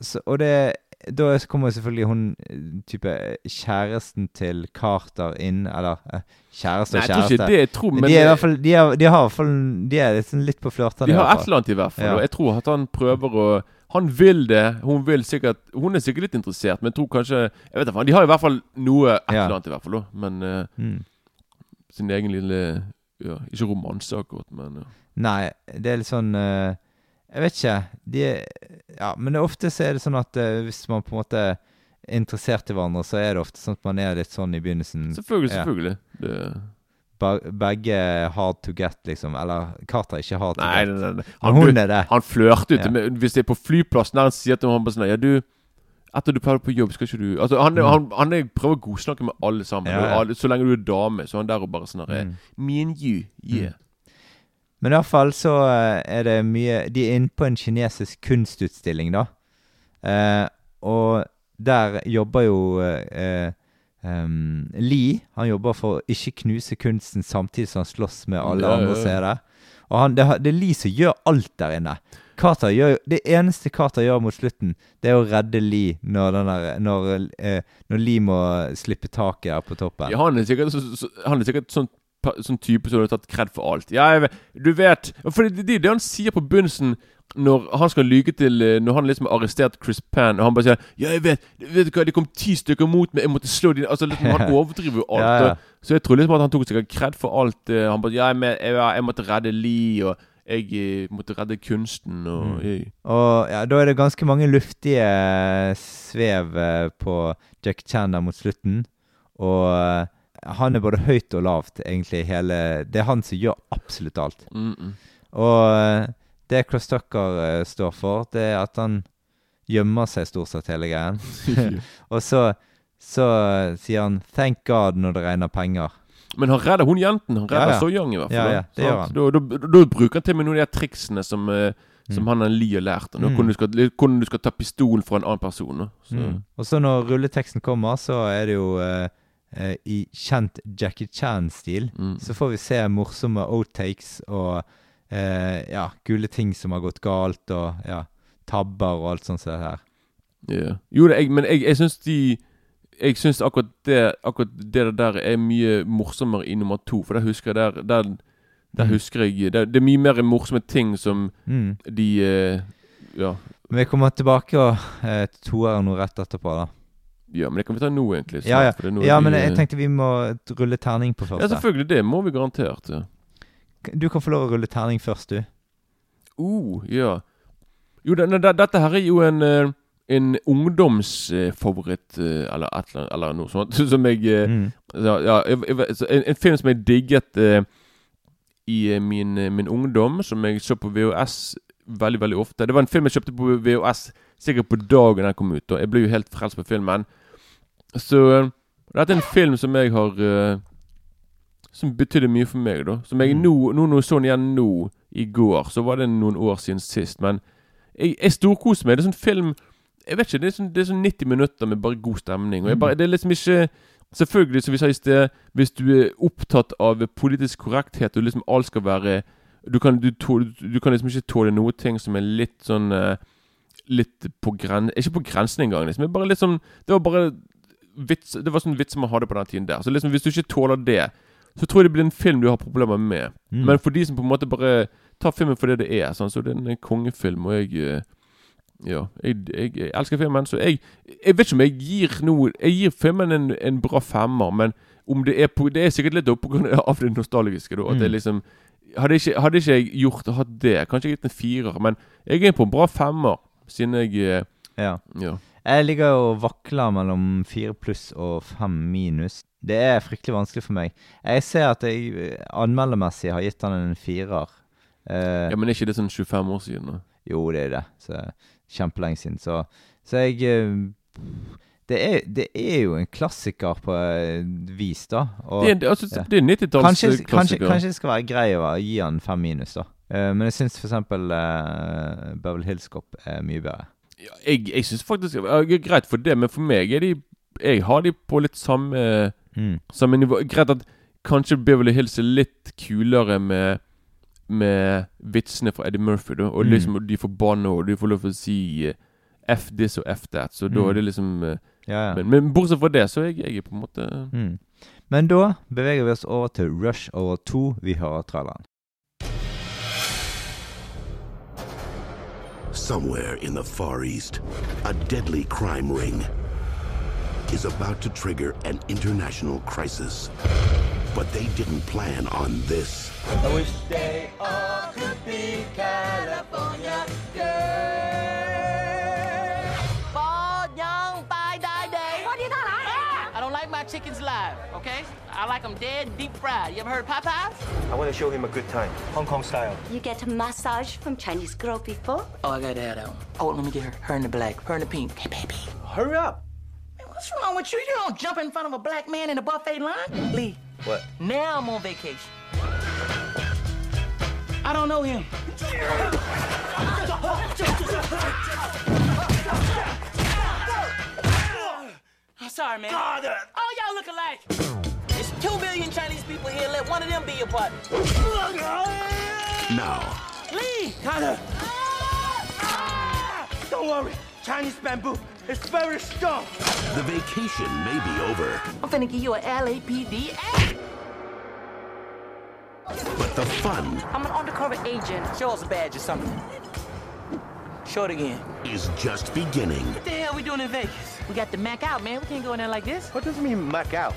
Speaker 2: så, og det Da kommer selvfølgelig hun eh, type kjæresten til Carter inn, eller eh, kjæreste
Speaker 1: Nei, jeg tror ikke det. Jeg tror, men
Speaker 2: de er i hvert fall De, er, de har i hvert fall De er liksom litt på flørtene.
Speaker 1: de har et eller annet i hvert fall.
Speaker 2: Ja.
Speaker 1: Jeg tror at han prøver å Han vil det. Hun vil sikkert Hun er sikkert litt interessert, men jeg tror kanskje Jeg vet ikke, De har i hvert fall noe et
Speaker 2: Ja.
Speaker 1: eller annet i hvert fall. da Men eh,
Speaker 2: Mm.
Speaker 1: sin egen lille ja, Ikke romanse akkurat, men.
Speaker 2: Nei, det er litt sånn eh, Jeg vet ikke. De er Ja, men ofte så er det sånn at uh, hvis man på en måte er interessert i hverandre, så er det ofte sånn at man er litt sånn i begynnelsen.
Speaker 1: Selvfølgelig, selvfølgelig. Det,
Speaker 2: Begge hard to get, liksom. Eller Carter er ikke hard to
Speaker 1: nei,
Speaker 2: get.
Speaker 1: nei, nei, nei.
Speaker 2: Hun er det.
Speaker 1: Han flørter
Speaker 2: Ja.
Speaker 1: med Hvis det er på flyplassen der han sier til ham sånn Ja, du etter du pleier på jobb, skal ikke du Altså, han,
Speaker 2: Mm.
Speaker 1: han, han han prøver å godsnakke med alle sammen.
Speaker 2: Ja, ja.
Speaker 1: alle, så lenge du er dame, så er han der og bare sånn her
Speaker 2: Mm.
Speaker 1: Me and you, yeah.
Speaker 2: Men i hvert fall så eh, er det mye De er inne på en kinesisk kunstutstilling, da. Eh, og der jobber jo eh, um, Li Han jobber for å ikke knuse kunsten samtidig som han slåss med alle
Speaker 1: Ja,
Speaker 2: andre er. Og han, det, det er Li som gjør alt der inne. Carter gjør, det eneste Carter gjør mot slutten, det er å redde Li når, der, når, eh, når Li må slippe taket der på toppen.
Speaker 1: Ja, han er sikkert, så, så, han er sikkert sånn, sånn type som har tatt kred for alt. Ja, jeg vet, du vet For det, det, det han sier på begynnelsen når han skal lyge til eh, Når han liksom har arrestert Chris Pan, og han bare sier 'Ja, jeg vet Vet du hva, det kom ti stykker mot meg, jeg måtte slå dem Altså liksom, Han overdriver jo alt.
Speaker 2: Ja, ja.
Speaker 1: Så jeg tror liksom at han tok sikkert kred for alt. eh, Han bare 'Ja, jeg, jeg, jeg måtte redde Lee', og 'Jeg eh, måtte redde kunsten', og
Speaker 2: Mm. Og ja, da er det ganske mange luftige svev på Jack Chan der mot slutten. Og han er både høyt og lavt, egentlig, hele Det er han som gjør absolutt alt.
Speaker 1: mm, mm.
Speaker 2: Og eh, det Chris Tucker eh, står for, det er at han gjemmer seg stort sett hele greien. og så, så sier han 'thank God' når det regner penger.
Speaker 1: Men han redder hun jenten. Han redder
Speaker 2: Ja, ja.
Speaker 1: Young, i hvert fall.
Speaker 2: Ja, ja, det gjør
Speaker 1: han. Da, da, da bruker han til og med noen av de triksene som, eh, som han han Lee har lært.
Speaker 2: Mm.
Speaker 1: Hvordan, du skal, hvordan du skal ta pistolen fra en annen person. Så,
Speaker 2: Mm. Og så når rulleteksten kommer, så er det jo eh, eh, i kjent Jackie Chan-stil.
Speaker 1: Mm.
Speaker 2: Så får vi se morsomme outtakes og eh, ja, gule ting som har gått galt, og ja, tabber og alt sånt som det her.
Speaker 1: Yeah. Jo, det, jeg, men jeg, jeg syns de Jeg syns akkurat det Akkurat det der er mye morsommere i nummer to. For der husker jeg der Der, der
Speaker 2: Mm.
Speaker 1: husker jeg det, det er mye mer morsomme ting som
Speaker 2: Mm.
Speaker 1: de eh, Ja.
Speaker 2: Men vi kommer tilbake og eh, toeren nå rett etterpå, da.
Speaker 1: Ja, men det kan vi ta nå, egentlig.
Speaker 2: Ja, ja.
Speaker 1: er nå
Speaker 2: ja men jeg
Speaker 1: eh,
Speaker 2: tenkte vi må rulle terning på
Speaker 1: Ja, selvfølgelig. Det må vi garantert. Ja.
Speaker 2: Du kan få lov å rulle terning først, du.
Speaker 1: Uh, ja. Jo, det, det, dette her er jo en eh, En ungdomsfavoritt, eh, eller eller eller noe sånt, som jeg
Speaker 2: Mm.
Speaker 1: ja, ja, jeg, jeg, en, en film som jeg digget uh, i min, min ungdom, som jeg så på VHS veldig veldig ofte. Det var en film jeg kjøpte på VHS sikkert på dagen den kom ut. Og jeg ble jo helt frelst på filmen. Så eh, dette er en film som jeg har uh, Som betydde mye for meg, da. Som jeg
Speaker 2: Mm.
Speaker 1: nå, nå nå så den igjen nå, i går, så var det noen år siden sist. Men jeg, jeg storkoser meg. Det er sånn film Jeg vet ikke, det er sånn, det er sånn 90 minutter med bare god stemning. Og jeg bare, det er liksom ikke Selvfølgelig, som vi sa i sted, hvis du er opptatt av politisk korrekthet og liksom alt skal være Du kan, du, tål, du kan liksom ikke tåle noe ting som er litt sånn eh, Litt på grensen Ikke på grensen engang, liksom. Det bare litt sånn Det var bare vits Det var sånn vits man hadde på den tiden der. Så liksom, hvis du ikke tåler det, så tror jeg det blir en film du har problemer med.
Speaker 2: Mm.
Speaker 1: Men for de som på en måte bare tar filmen for det det er, sånn, så det er en kongefilm, og jeg eh, Ja. Jeg, jeg, jeg elsker filmen, så jeg Jeg vet ikke om jeg gir noe Jeg gir filmen en, en bra femmer, men om det er på Det er sikkert litt opp av det nostalgiske, da. At det
Speaker 2: Mm.
Speaker 1: liksom hadde ikke, hadde ikke jeg gjort hatt det, kanskje jeg gitt en firer, men jeg er på en bra femmer, siden jeg eh,
Speaker 2: Ja.
Speaker 1: Ja.
Speaker 2: Jeg ligger og vakler mellom fire pluss og fem minus. Det er fryktelig vanskelig for meg. Jeg ser at jeg eh, anmeldermessig har gitt han en firer. Eh,
Speaker 1: ja men er ikke det sånn 25 år siden? da?
Speaker 2: Jo, det er det. Så, kjempelenge siden. Så, så jeg eh, det er, det er jo en klassiker på et vis, da. Og
Speaker 1: Det er, det, altså,
Speaker 2: ja.
Speaker 1: er
Speaker 2: kanskje, kanskje,
Speaker 1: 90-tallsklassiker.
Speaker 2: kanskje det skal være grei å gi han fem minus, da. Eh, men jeg syns f.eks. Uh, Beverly Hills Cop er mye bedre.
Speaker 1: Jeg jeg syns faktisk jeg det er Greit for det, men for meg er de Jeg har de på litt samme
Speaker 2: Mm.
Speaker 1: Samme nivå. Greit at kanskje Beverly Hills er litt kulere med Med vitsene fra Eddie Murphy, da. Og
Speaker 2: Mm.
Speaker 1: liksom de får banne, og de får lov til å si eh, F this og F that. Så da
Speaker 2: Mm.
Speaker 1: er det liksom eh,
Speaker 2: Ja, ja.
Speaker 1: men, men bortsett fra det, så er jeg, jeg på en måte
Speaker 2: Mm. Men da beveger vi oss over til Rush over 2. Vi hører traileren.
Speaker 6: Somewhere in the Far East, a deadly crime ring is about to trigger an international crisis. But they didn't plan on this.
Speaker 5: I wish they all could be California I like them dead, deep fried. You ever heard of Popeyes?
Speaker 9: I want to show him a good time, Hong Kong style.
Speaker 10: You get a massage from Chinese girl before?
Speaker 5: Oh, I gotta have that one. Oh, let me get her. Her in the black, her in the pink. Hey, baby.
Speaker 9: Hurry up!
Speaker 5: Man, what's wrong with you? You don't jump in front of a black man in a buffet line. Lee,
Speaker 9: What?
Speaker 5: now I'm on vacation. I don't know him. I'm sorry, man. Oh, y'all look alike. There's two million Chinese people here. Let one of them be your partner.
Speaker 6: Now,
Speaker 5: Lee!
Speaker 9: Don't worry, Chinese bamboo is very strong.
Speaker 6: the vacation may be over,
Speaker 5: I'm finna give you a LAPD
Speaker 6: but the fun
Speaker 5: I'm an undercover agent. Show us a badge or something. Show it again.
Speaker 6: is just beginning.
Speaker 5: What the hell are we doing in Vegas? We got the Mac out, man. We can't go in there like this.
Speaker 9: What does it mean, Mac out?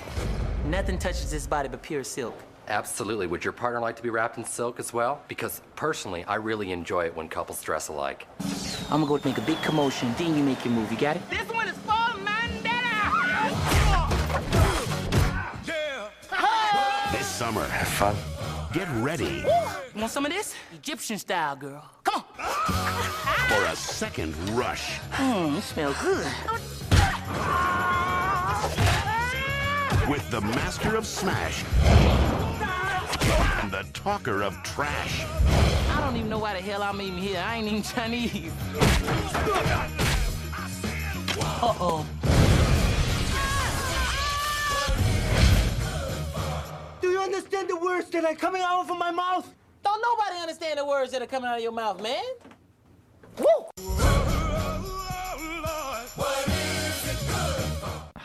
Speaker 5: Nothing touches this body but pure silk.
Speaker 11: Absolutely. Would your partner like to be wrapped in silk as well? Because personally, I really enjoy it when couples dress alike.
Speaker 5: I'm gonna go make a big commotion, then you make your move. You got it? This one is for Mandela!
Speaker 6: This summer,
Speaker 9: Have fun.
Speaker 6: get ready
Speaker 5: You want some of this? Egyptian style, girl. Come on!
Speaker 6: for a second rush.
Speaker 5: Mmm, you smell good.
Speaker 6: With the master of smash and the talker of trash.
Speaker 5: I don't even know why the hell I'm even here. I ain't even Chinese. Uh-oh.
Speaker 9: Do you understand the words that are coming out of my mouth?
Speaker 5: Don't nobody understand the words that are coming out of your mouth, man. Woo!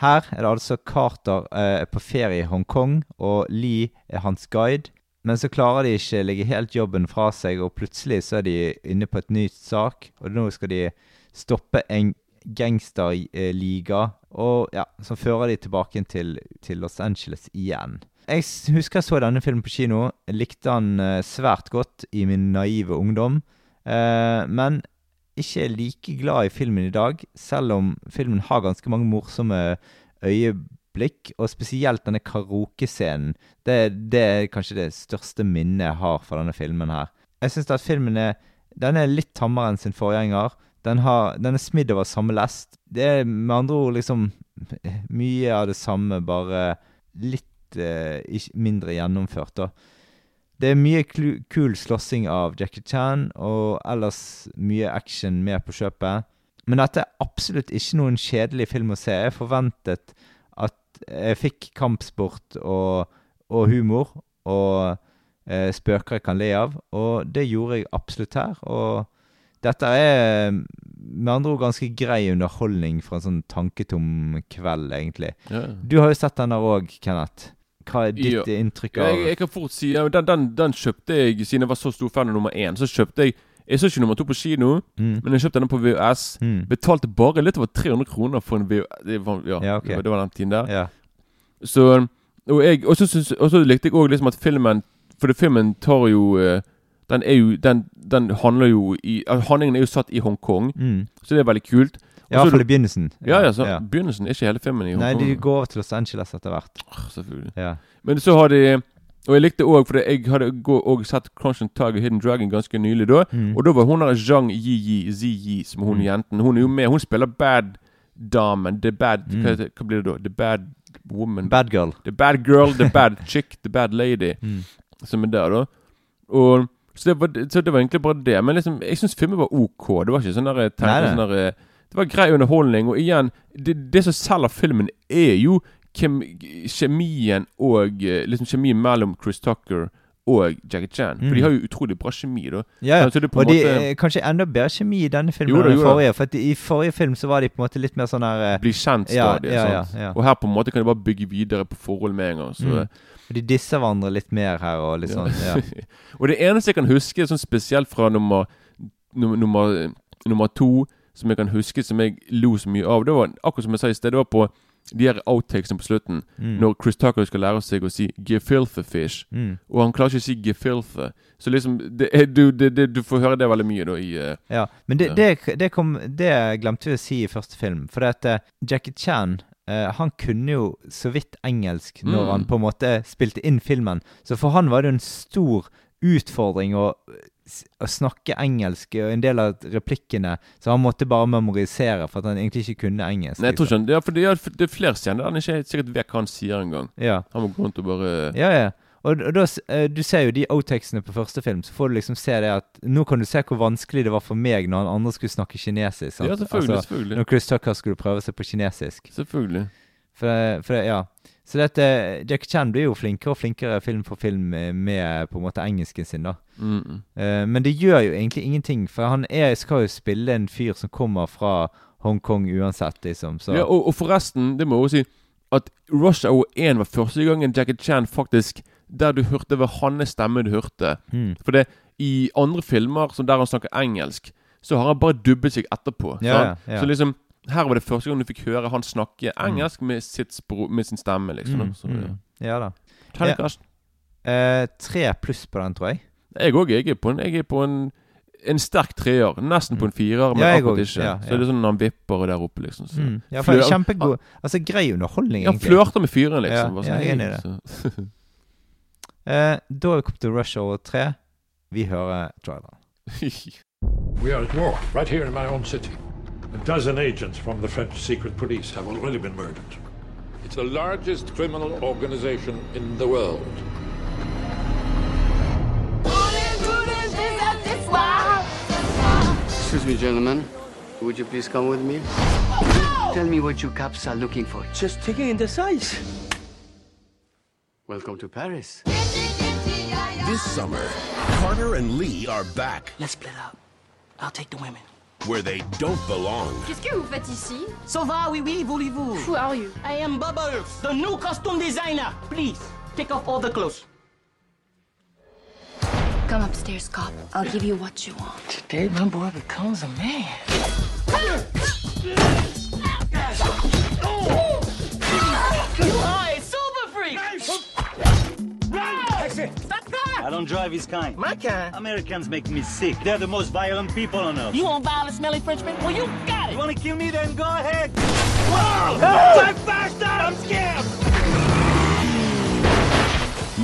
Speaker 2: Her er det altså Carter eh, på ferie i Hongkong, og Lee er hans guide. Men så klarer de ikke legge helt jobben fra seg, og plutselig så er de inne på et nytt sak. Og nå skal de stoppe en gangsterliga, og ja, så fører de tilbake til, til Los Angeles igjen. Jeg husker jeg så denne filmen på kino. Jeg likte den eh, svært godt i min naive ungdom. Eh, men ikke er like glad i filmen i dag, selv om filmen har ganske mange morsomme øyeblikk, og spesielt denne karaokescenen. Det, det er kanskje det største minnet jeg har fra denne filmen her. Jeg syns at filmen er er litt tammere enn sin forgjenger. Den, har, den er smidd over samme lest. Det er med andre ord liksom mye av det samme, bare litt eh, mindre gjennomført, da. Det er mye kul slåssing av Jackie Chan, og ellers mye action med på kjøpet. Men dette er absolutt ikke noen kjedelig film å se. Jeg forventet at jeg fikk kampsport og, og humor, og eh, spøker jeg kan le av, og det gjorde jeg absolutt her. Og dette er med andre ord ganske grei underholdning fra en sånn tanketom kveld, egentlig.
Speaker 1: Ja.
Speaker 2: Du har jo sett den der òg, Kenneth. Hva er ditt
Speaker 1: Ja.
Speaker 2: inntrykk av
Speaker 1: jeg, jeg kan fort si ja, den, den, den kjøpte jeg Siden jeg var så stor fan av nummer én. Så kjøpte jeg Jeg så ikke nummer to på kino,
Speaker 2: Mm.
Speaker 1: men jeg kjøpte den på VHS.
Speaker 2: Mm.
Speaker 1: Betalte bare litt over 300 kroner for en VHS. Det var, ja,
Speaker 2: Ja, okay.
Speaker 1: det, var, det var den tiden der.
Speaker 2: Ja.
Speaker 1: Så Og jeg også så også likte jeg òg liksom at filmen For det filmen tar jo eh, Den er jo Den, den handler jo i altså, Handlingen er jo satt i Hongkong,
Speaker 2: Mm.
Speaker 1: så det er veldig kult.
Speaker 2: I hvert fall i begynnelsen.
Speaker 1: Ja, ja, så Begynnelsen er ikke hele filmen i
Speaker 2: Nei, de går til Los Angeles etter hvert.
Speaker 1: Åh, Selvfølgelig.
Speaker 2: Ja.
Speaker 1: Men så har de Og jeg likte òg, for jeg hadde òg sett and Tiger Hidden Dragon ganske nylig da.
Speaker 2: Mm.
Speaker 1: Og da var hun der Zhang Yi-Yi, Zi-Yi, som hun
Speaker 2: Mm.
Speaker 1: jenten. Hun er jo med. Hun spiller bad damen. The bad
Speaker 2: Mm.
Speaker 1: hva, hva blir det da? The bad woman.
Speaker 2: Bad girl.
Speaker 1: The bad girl, the bad chick, the bad lady.
Speaker 2: Mm.
Speaker 1: Som er der, da. Og så det, var, så det var egentlig bare det. Men liksom, jeg syns filmen var OK. Det var ikke sånn der
Speaker 2: Nei, nei.
Speaker 1: sånn der eh, Det var grei underholdning. Og igjen, det, det som selger filmen, er jo kem, kjemien og eh, Liksom kjemien mellom Chris Tucker og Jackie Chan. For
Speaker 2: Mm.
Speaker 1: de har jo utrolig bra kjemi, da.
Speaker 2: Ja, ja. Og
Speaker 1: måte...
Speaker 2: de er kanskje enda bedre kjemi i denne filmen
Speaker 1: Jo da,
Speaker 2: enn
Speaker 1: da.
Speaker 2: forrige. For i forrige film så var de på en måte litt mer sånn her eh,
Speaker 1: Bli kjent
Speaker 2: Ja,
Speaker 1: stadig.
Speaker 2: ja, ja, ja.
Speaker 1: Og her på en måte kan de bare bygge videre på forhold med en gang. Så
Speaker 2: Mm. Og de disser hverandre litt mer her og litt sånn. Ja.
Speaker 1: og det eneste jeg kan huske sånn spesielt fra nummer, nummer, nummer, nummer to, som jeg kan huske som jeg lo så mye av, det var akkurat som jeg sa i sted, det var på de her outtakesene på slutten.
Speaker 2: Mm.
Speaker 1: Når Chris Tucker skal lære seg å si 'gefilthe fish',
Speaker 2: Mm.
Speaker 1: og han klarer ikke å si 'gefilthe'. Så liksom det, du, det, det, du får høre det veldig mye da i uh,
Speaker 2: Ja, men det, det, det, kom, det glemte vi å si i første film. For at uh, Jackie Chan Uh, han kunne jo så vidt engelsk når
Speaker 1: Mm.
Speaker 2: han på en måte spilte inn filmen. Så for han var det jo en stor utfordring å, å snakke engelsk, og en del av replikkene Så han måtte bare memorisere for at han egentlig ikke kunne engelsk.
Speaker 1: Nei, jeg tror
Speaker 2: liksom.
Speaker 1: ikke han, ja, for det, er, det er flere scener der han ikke helt sikkert vet hva han sier engang.
Speaker 2: Ja.
Speaker 1: Han må gå rundt og bare
Speaker 2: Ja, ja. Og, og da, eh, du ser jo de outtakesene på første film, så får du liksom se det at Nå kan du se hvor vanskelig det var for meg når han andre skulle snakke kinesisk. sant?
Speaker 1: Ja, selvfølgelig,
Speaker 2: Altså,
Speaker 1: selvfølgelig.
Speaker 2: Når Chris Tucker skulle prøve seg på kinesisk.
Speaker 1: Selvfølgelig.
Speaker 2: For, det- for det, ja. Så dette Jack Chan blir jo flinkere og flinkere film for film eh, med på en måte engelsken sin, da.
Speaker 1: Mm.
Speaker 2: Uh, men det gjør jo egentlig ingenting, for han er, skal jo spille en fyr som kommer fra Hongkong uansett, liksom. Så
Speaker 1: Ja, og, og forresten, det må jeg også si at Rush Hour 1 var første gangen Jackie Chan faktisk Der du hørte var hans stemme du hørte.
Speaker 2: Mm.
Speaker 1: For det i andre filmer som der han snakker engelsk, så har han bare dubbet seg etterpå.
Speaker 2: Ja, ja, ja.
Speaker 1: Så liksom her var det første gang du fikk høre han snakke engelsk med, sitt spro med sin stemme, liksom.
Speaker 2: Mm,
Speaker 1: Så,
Speaker 2: mm.
Speaker 1: ja.
Speaker 2: Ja da.
Speaker 1: Terningkast.
Speaker 2: Eh, tre pluss på den, tror jeg.
Speaker 1: Jeg òg. Jeg er på en, jeg er på en, en sterk treer. Nesten på en firer, men
Speaker 2: Ja,
Speaker 1: akkurat
Speaker 2: også.
Speaker 1: ikke.
Speaker 2: Ja,
Speaker 1: Så det er sånn han vipper der oppe, liksom. Så.
Speaker 2: Mm. Ja, for
Speaker 1: Flør-
Speaker 2: kjempegod Altså, grei underholdning, egentlig.
Speaker 1: Ja, flørter med fyren, liksom.
Speaker 2: Ja,
Speaker 1: Bare
Speaker 2: ja,
Speaker 1: sånn,
Speaker 2: jeg er enig i det. Eh, da har vi kommet til Rush over 3. Vi hører traileren.
Speaker 7: We are at war, right here in my own city. A dozen agents from the French secret police have already been murdered. It's the largest criminal organization in the world.
Speaker 12: Excuse me, gentlemen. Would you please come with me? Tell me what you cops are looking for.
Speaker 9: Just taking in the size.
Speaker 12: Welcome to Paris.
Speaker 6: This summer, Carter and Lee are back
Speaker 5: Let's split up. I'll take the women.
Speaker 6: Where they don't belong.
Speaker 13: Qu'est-ce que vous faites ici?
Speaker 5: So va, oui, oui, voulez-vous?
Speaker 13: Who are you?
Speaker 5: I am Bubbles, the new costume designer. Please, take off all the clothes.
Speaker 13: Come upstairs, cop. I'll give you what you want.
Speaker 5: Today, my boy becomes a man. You are
Speaker 14: I don't drive his kind.
Speaker 5: My kind?
Speaker 14: Americans make me sick. They're the most violent people on earth.
Speaker 5: You want violent, smelly Frenchman? Well, you got it!
Speaker 14: You wanna kill me? Then go ahead.
Speaker 5: Whoa!
Speaker 14: Drive faster! I'm scared!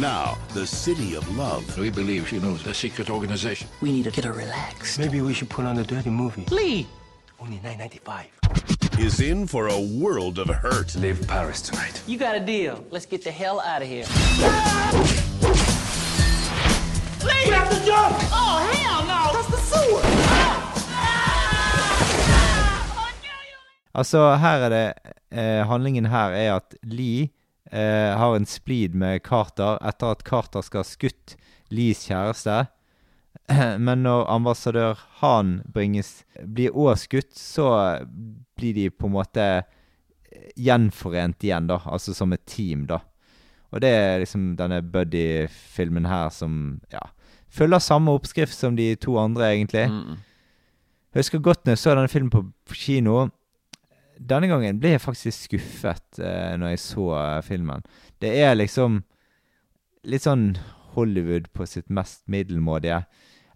Speaker 6: Now, the city of love
Speaker 7: We believe she knows a secret organization.
Speaker 5: We need to get her relaxed.
Speaker 9: Maybe we should put on a dirty movie.
Speaker 5: Lee!
Speaker 9: Only 9.95.
Speaker 6: is in for a world of hurt.
Speaker 8: Leave Paris tonight.
Speaker 5: You got a deal. Let's get the hell out of here. Ah!
Speaker 2: Altså, her er det eh, Handlingen her er at Lee eh, har en splid med Carter etter at Carter skal ha skutt Lees kjæreste. Men når ambassadør Han bringes, blir òg skutt, så blir de på en måte gjenforent igjen, da. Altså som et team, da. Og det er liksom denne buddy-filmen her som ja, følger samme oppskrift som de to andre, egentlig.
Speaker 1: Mm.
Speaker 2: Jeg husker godt når jeg så denne filmen på kino. Denne gangen ble jeg faktisk skuffet eh, når jeg så eh, filmen. Det er liksom litt sånn Hollywood på sitt mest middelmådige.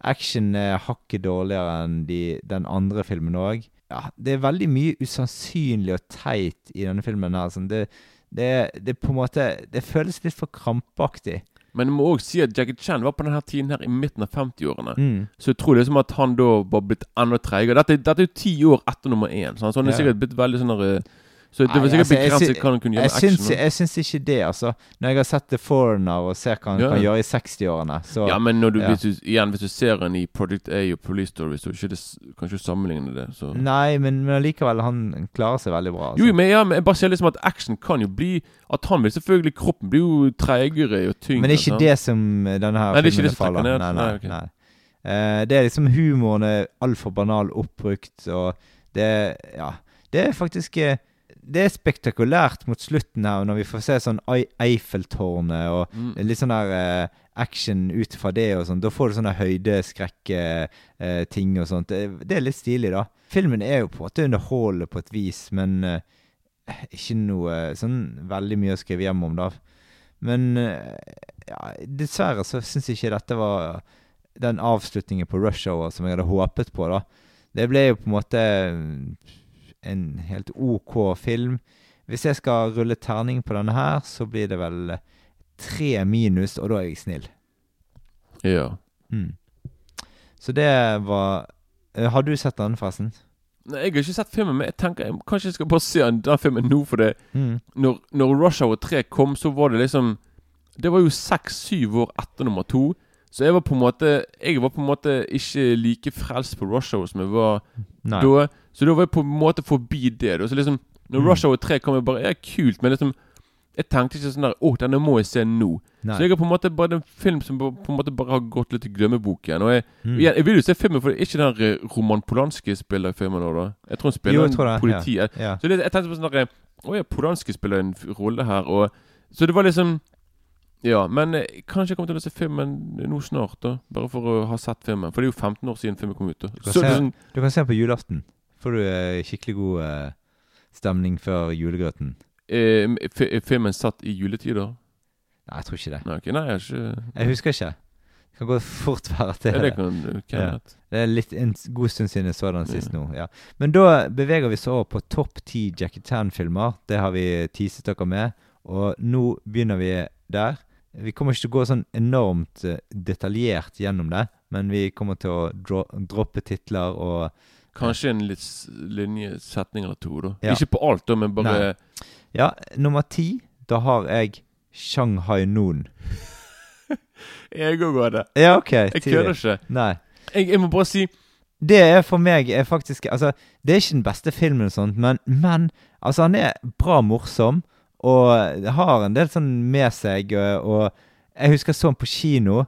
Speaker 2: Action er hakket dårligere enn de, den andre filmen òg. Ja, det er veldig mye usannsynlig og teit i denne filmen. her. Sånn, det, det, det på en måte Det føles litt for krampaktig.
Speaker 1: Men jeg må òg si at Jackie Chan var på denne tiden her i midten av 50-årene.
Speaker 2: Mm.
Speaker 1: Så jeg tror liksom at han da var blitt enda treigere. Dette, dette er jo ti år etter nummer én. Så han, så han er sikkert blitt veldig sånn der, eh, Så det var sikkert
Speaker 2: altså,
Speaker 1: begrenset hva han kunne gjøre med action.
Speaker 2: syns, jeg syns ikke det, altså. Når jeg har sett The Foreigner og ser hva han
Speaker 1: Ja.
Speaker 2: kan gjøre i 60-årene, så
Speaker 1: Ja, men du,
Speaker 2: ja.
Speaker 1: hvis du, igjen, hvis du ser han i Project A og Police Story, så ikke det, kan ikke du sammenligne det. Så.
Speaker 2: Nei, men, men allikevel, han klarer seg veldig bra. Altså.
Speaker 1: Jo, men, ja, men jeg bare ser liksom at action kan jo bli At han vil selvfølgelig Kroppen blir jo treigere og tyngre.
Speaker 2: Men det er ikke det som denne her
Speaker 1: Nei, det er ikke
Speaker 2: filmen
Speaker 1: det som
Speaker 2: faller.
Speaker 1: ned.
Speaker 2: Nei, nei,
Speaker 1: Nei, okay.
Speaker 2: nei. Uh, det er liksom humoren er altfor banal oppbrukt, og det Ja. Det er faktisk eh, Det er spektakulært mot slutten her, når vi får se sånn Eiffeltårnet og
Speaker 1: Mm.
Speaker 2: litt sånn der eh, action ut fra det og sånn. Da får du sånne høydeskrekk-ting og sånt. Det, det er litt stilig, da. Filmen er jo på en måte underholdende på et vis, men eh, ikke noe sånn veldig mye å skrive hjem om, da. Men eh, ja, dessverre så syns jeg ikke dette var den avslutningen på Rush Hour som jeg hadde håpet på, da. Det ble jo på en måte en helt OK film. Hvis jeg skal rulle terning på denne her, så blir det vel tre minus, og da er jeg snill.
Speaker 1: Ja.
Speaker 2: Mm. Så det var eh, Har du sett den, forresten?
Speaker 1: Nei, Jeg har ikke sett filmen, men jeg tenker jeg, kanskje jeg skal bare se den filmen nå. For det
Speaker 2: Mm.
Speaker 1: når, når Rush Hour 3 kom, så var det liksom Det var jo seks-syv år etter nummer to. Så jeg var på en måte Jeg var på en måte ikke like frelst på Rush Hour som jeg var
Speaker 2: Nei.
Speaker 1: da. Så da var jeg på en måte forbi det. Da. Så liksom Når
Speaker 2: Mm.
Speaker 1: Rush Hour 3 kom, jeg bare Ja, kult, men liksom Jeg tenkte ikke sånn der Å, denne må jeg se nå.
Speaker 2: Nei.
Speaker 1: Så jeg har på en måte bare en film som på på en måte bare har gått litt i glemmeboken. Og jeg,
Speaker 2: Mm.
Speaker 1: igjen, jeg vil jo se filmen, for det er ikke den eh, Roman Polanski spiller filmen nå, da. Jeg tror han spiller
Speaker 2: Jo,
Speaker 1: en
Speaker 2: tror det,
Speaker 1: politi.
Speaker 2: ja, ja.
Speaker 1: Så det, jeg tenkte på sånn der Å ja, Polanski spiller en rolle her, og Så det var liksom Ja, men eh, kanskje jeg kommer til å se filmen nå snart, da. Bare for å ha sett filmen. For det er jo 15 år siden filmen kom ut. da
Speaker 2: Du kan,
Speaker 1: Så det er
Speaker 2: se,
Speaker 1: sånn,
Speaker 2: du kan se den på julaften. Får du eh, skikkelig god eh, stemning før julegrøten.
Speaker 1: eh, Er filmen satt i juletider?
Speaker 2: Nei, jeg tror ikke det.
Speaker 1: Nei, ok, nei jeg har ikke
Speaker 2: Jeg husker ikke. Det kan gå fort være det
Speaker 1: Ja, det kan ok,
Speaker 2: Ja. Det er litt en s- god stund siden jeg så den sist nå. ja. Men da beveger vi oss over på topp ti Jackie Chan-filmer. Det har vi teaset dere med. Og nå begynner vi der. Vi kommer ikke til å gå sånn enormt eh, detaljert gjennom det, men vi kommer til å dro droppe titler og
Speaker 1: Kanskje en litt linje, setning eller to, da.
Speaker 2: Ja.
Speaker 1: Ikke på alt, da, men bare
Speaker 2: Nei. Ja, nummer ti, da har jeg Shanghai Noon.
Speaker 1: Jeg òg har det.
Speaker 2: Ja, ok.
Speaker 1: Jeg kødder ikke.
Speaker 2: Nei.
Speaker 1: Jeg, jeg må bare si
Speaker 2: Det er for meg er faktisk Altså, det er ikke den beste filmen og sånt, men, men altså, han er bra morsom, og har en del sånn med seg, og, og jeg husker jeg så den på kino.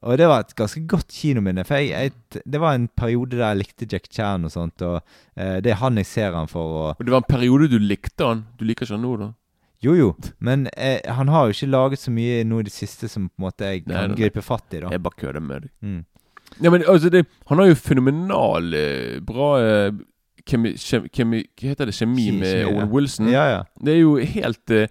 Speaker 2: Og det var et ganske godt kinominne. For jeg, jeg, det var en periode der jeg likte Jack Chan og sånt. Og eh, det er han jeg ser han for. Og,
Speaker 1: Og det var en periode du likte han. Du liker ikke han nå, da?
Speaker 2: jo jo, men eh, han har jo ikke laget så mye nå i det siste som på en måte jeg kan gripe fatt i. da
Speaker 1: Jeg bare kødder med deg.
Speaker 2: Mm.
Speaker 1: Ja, men altså, det, han har jo fenomenal eh, bra kjemi, kjemi, Hva heter det? Kjemi
Speaker 2: Kjemi,
Speaker 1: med
Speaker 2: ja.
Speaker 1: Owen Wilson.
Speaker 2: Ja, ja.
Speaker 1: Det er jo helt eh,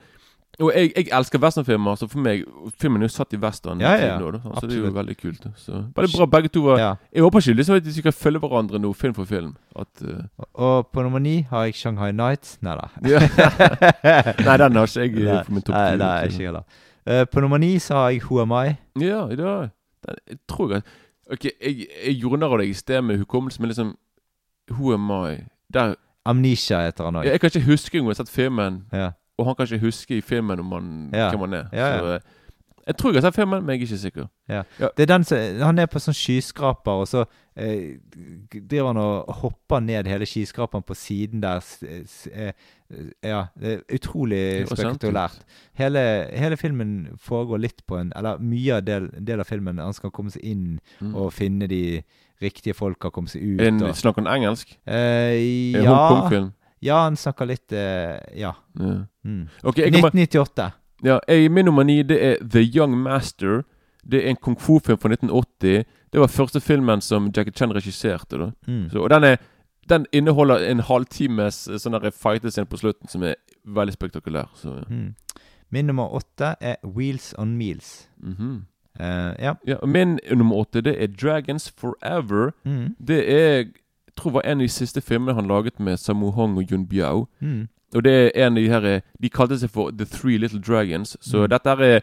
Speaker 1: Og jeg, jeg elsker westernfilmer, så for meg Filmen er jo satt i western
Speaker 2: Ja, ja,
Speaker 1: nå, så det er jo veldig kult. Så Veldig bra begge to. var
Speaker 2: Ja.
Speaker 1: Jeg håper ikke liksom at de skal følge hverandre nå, film for film. At uh...
Speaker 2: Og på nummer ni har jeg Shanghai Nights. Nei da.
Speaker 1: Ja. Nei, den har ikke jeg, eh,
Speaker 2: Nei,
Speaker 1: på min topp ti,
Speaker 2: nei,
Speaker 1: nei,
Speaker 2: ikke jeg heller. Uh, på nummer ni så har jeg Who Am I.
Speaker 1: Ja, i dag den, Jeg tror jeg Ok, jeg, jeg gjorde narr av deg i sted med hukommelse, men liksom Who am I? Der
Speaker 2: Amnesia heter han òg.
Speaker 1: Jeg, kan ikke huske om jeg har sett filmen,
Speaker 2: Ja.
Speaker 1: og han kan ikke huske i filmen om han,
Speaker 2: Ja.
Speaker 1: hvem han er.
Speaker 2: Ja.
Speaker 1: Så eh, jeg tror jeg har sett filmen, men jeg er ikke sikker.
Speaker 2: Ja.
Speaker 1: Ja.
Speaker 2: Det er den han er på sånn skyskraper, og så eh, driver han og hopper ned hele skyskraperen på siden der. Eh, ja, det er utrolig spektakulært. Hele, hele filmen foregår litt på en Eller mye av del, del av filmen Han skal komme seg inn
Speaker 1: Mm.
Speaker 2: og finne de riktige folk har kommet seg ut.
Speaker 1: En,
Speaker 2: og,
Speaker 1: snakker han engelsk?
Speaker 2: eh, ja,
Speaker 1: Hongkong-film?
Speaker 2: ja, han snakker litt eh, Ja.
Speaker 1: Yeah.
Speaker 2: Mm.
Speaker 1: Ok, jeg kan bare-
Speaker 2: 1998.
Speaker 1: Ja, jeg, Min nummer ni det er The Young Master. Det er en kung fu-film fra 1980. Det var første filmen som Jackie Chan regisserte.
Speaker 2: Mm.
Speaker 1: Så, Og den, er, den inneholder en halvtimes eh, sånn fightescene på slutten som er veldig spektakulær. Så, ja.
Speaker 2: Mm. Min nummer åtte er Wheels on Meals.
Speaker 1: Mhm.
Speaker 2: Eh, ja.
Speaker 1: Ja, Min nummer åtte det er Dragons Forever.
Speaker 2: Mm.
Speaker 1: Det er jeg tror var en av de siste filmene han laget med Samu Hong og Yun Biao.
Speaker 2: Mm.
Speaker 1: Og det er en av de her eh, De kalte seg for The Three Little Dragons. Så
Speaker 2: Mm.
Speaker 1: dette er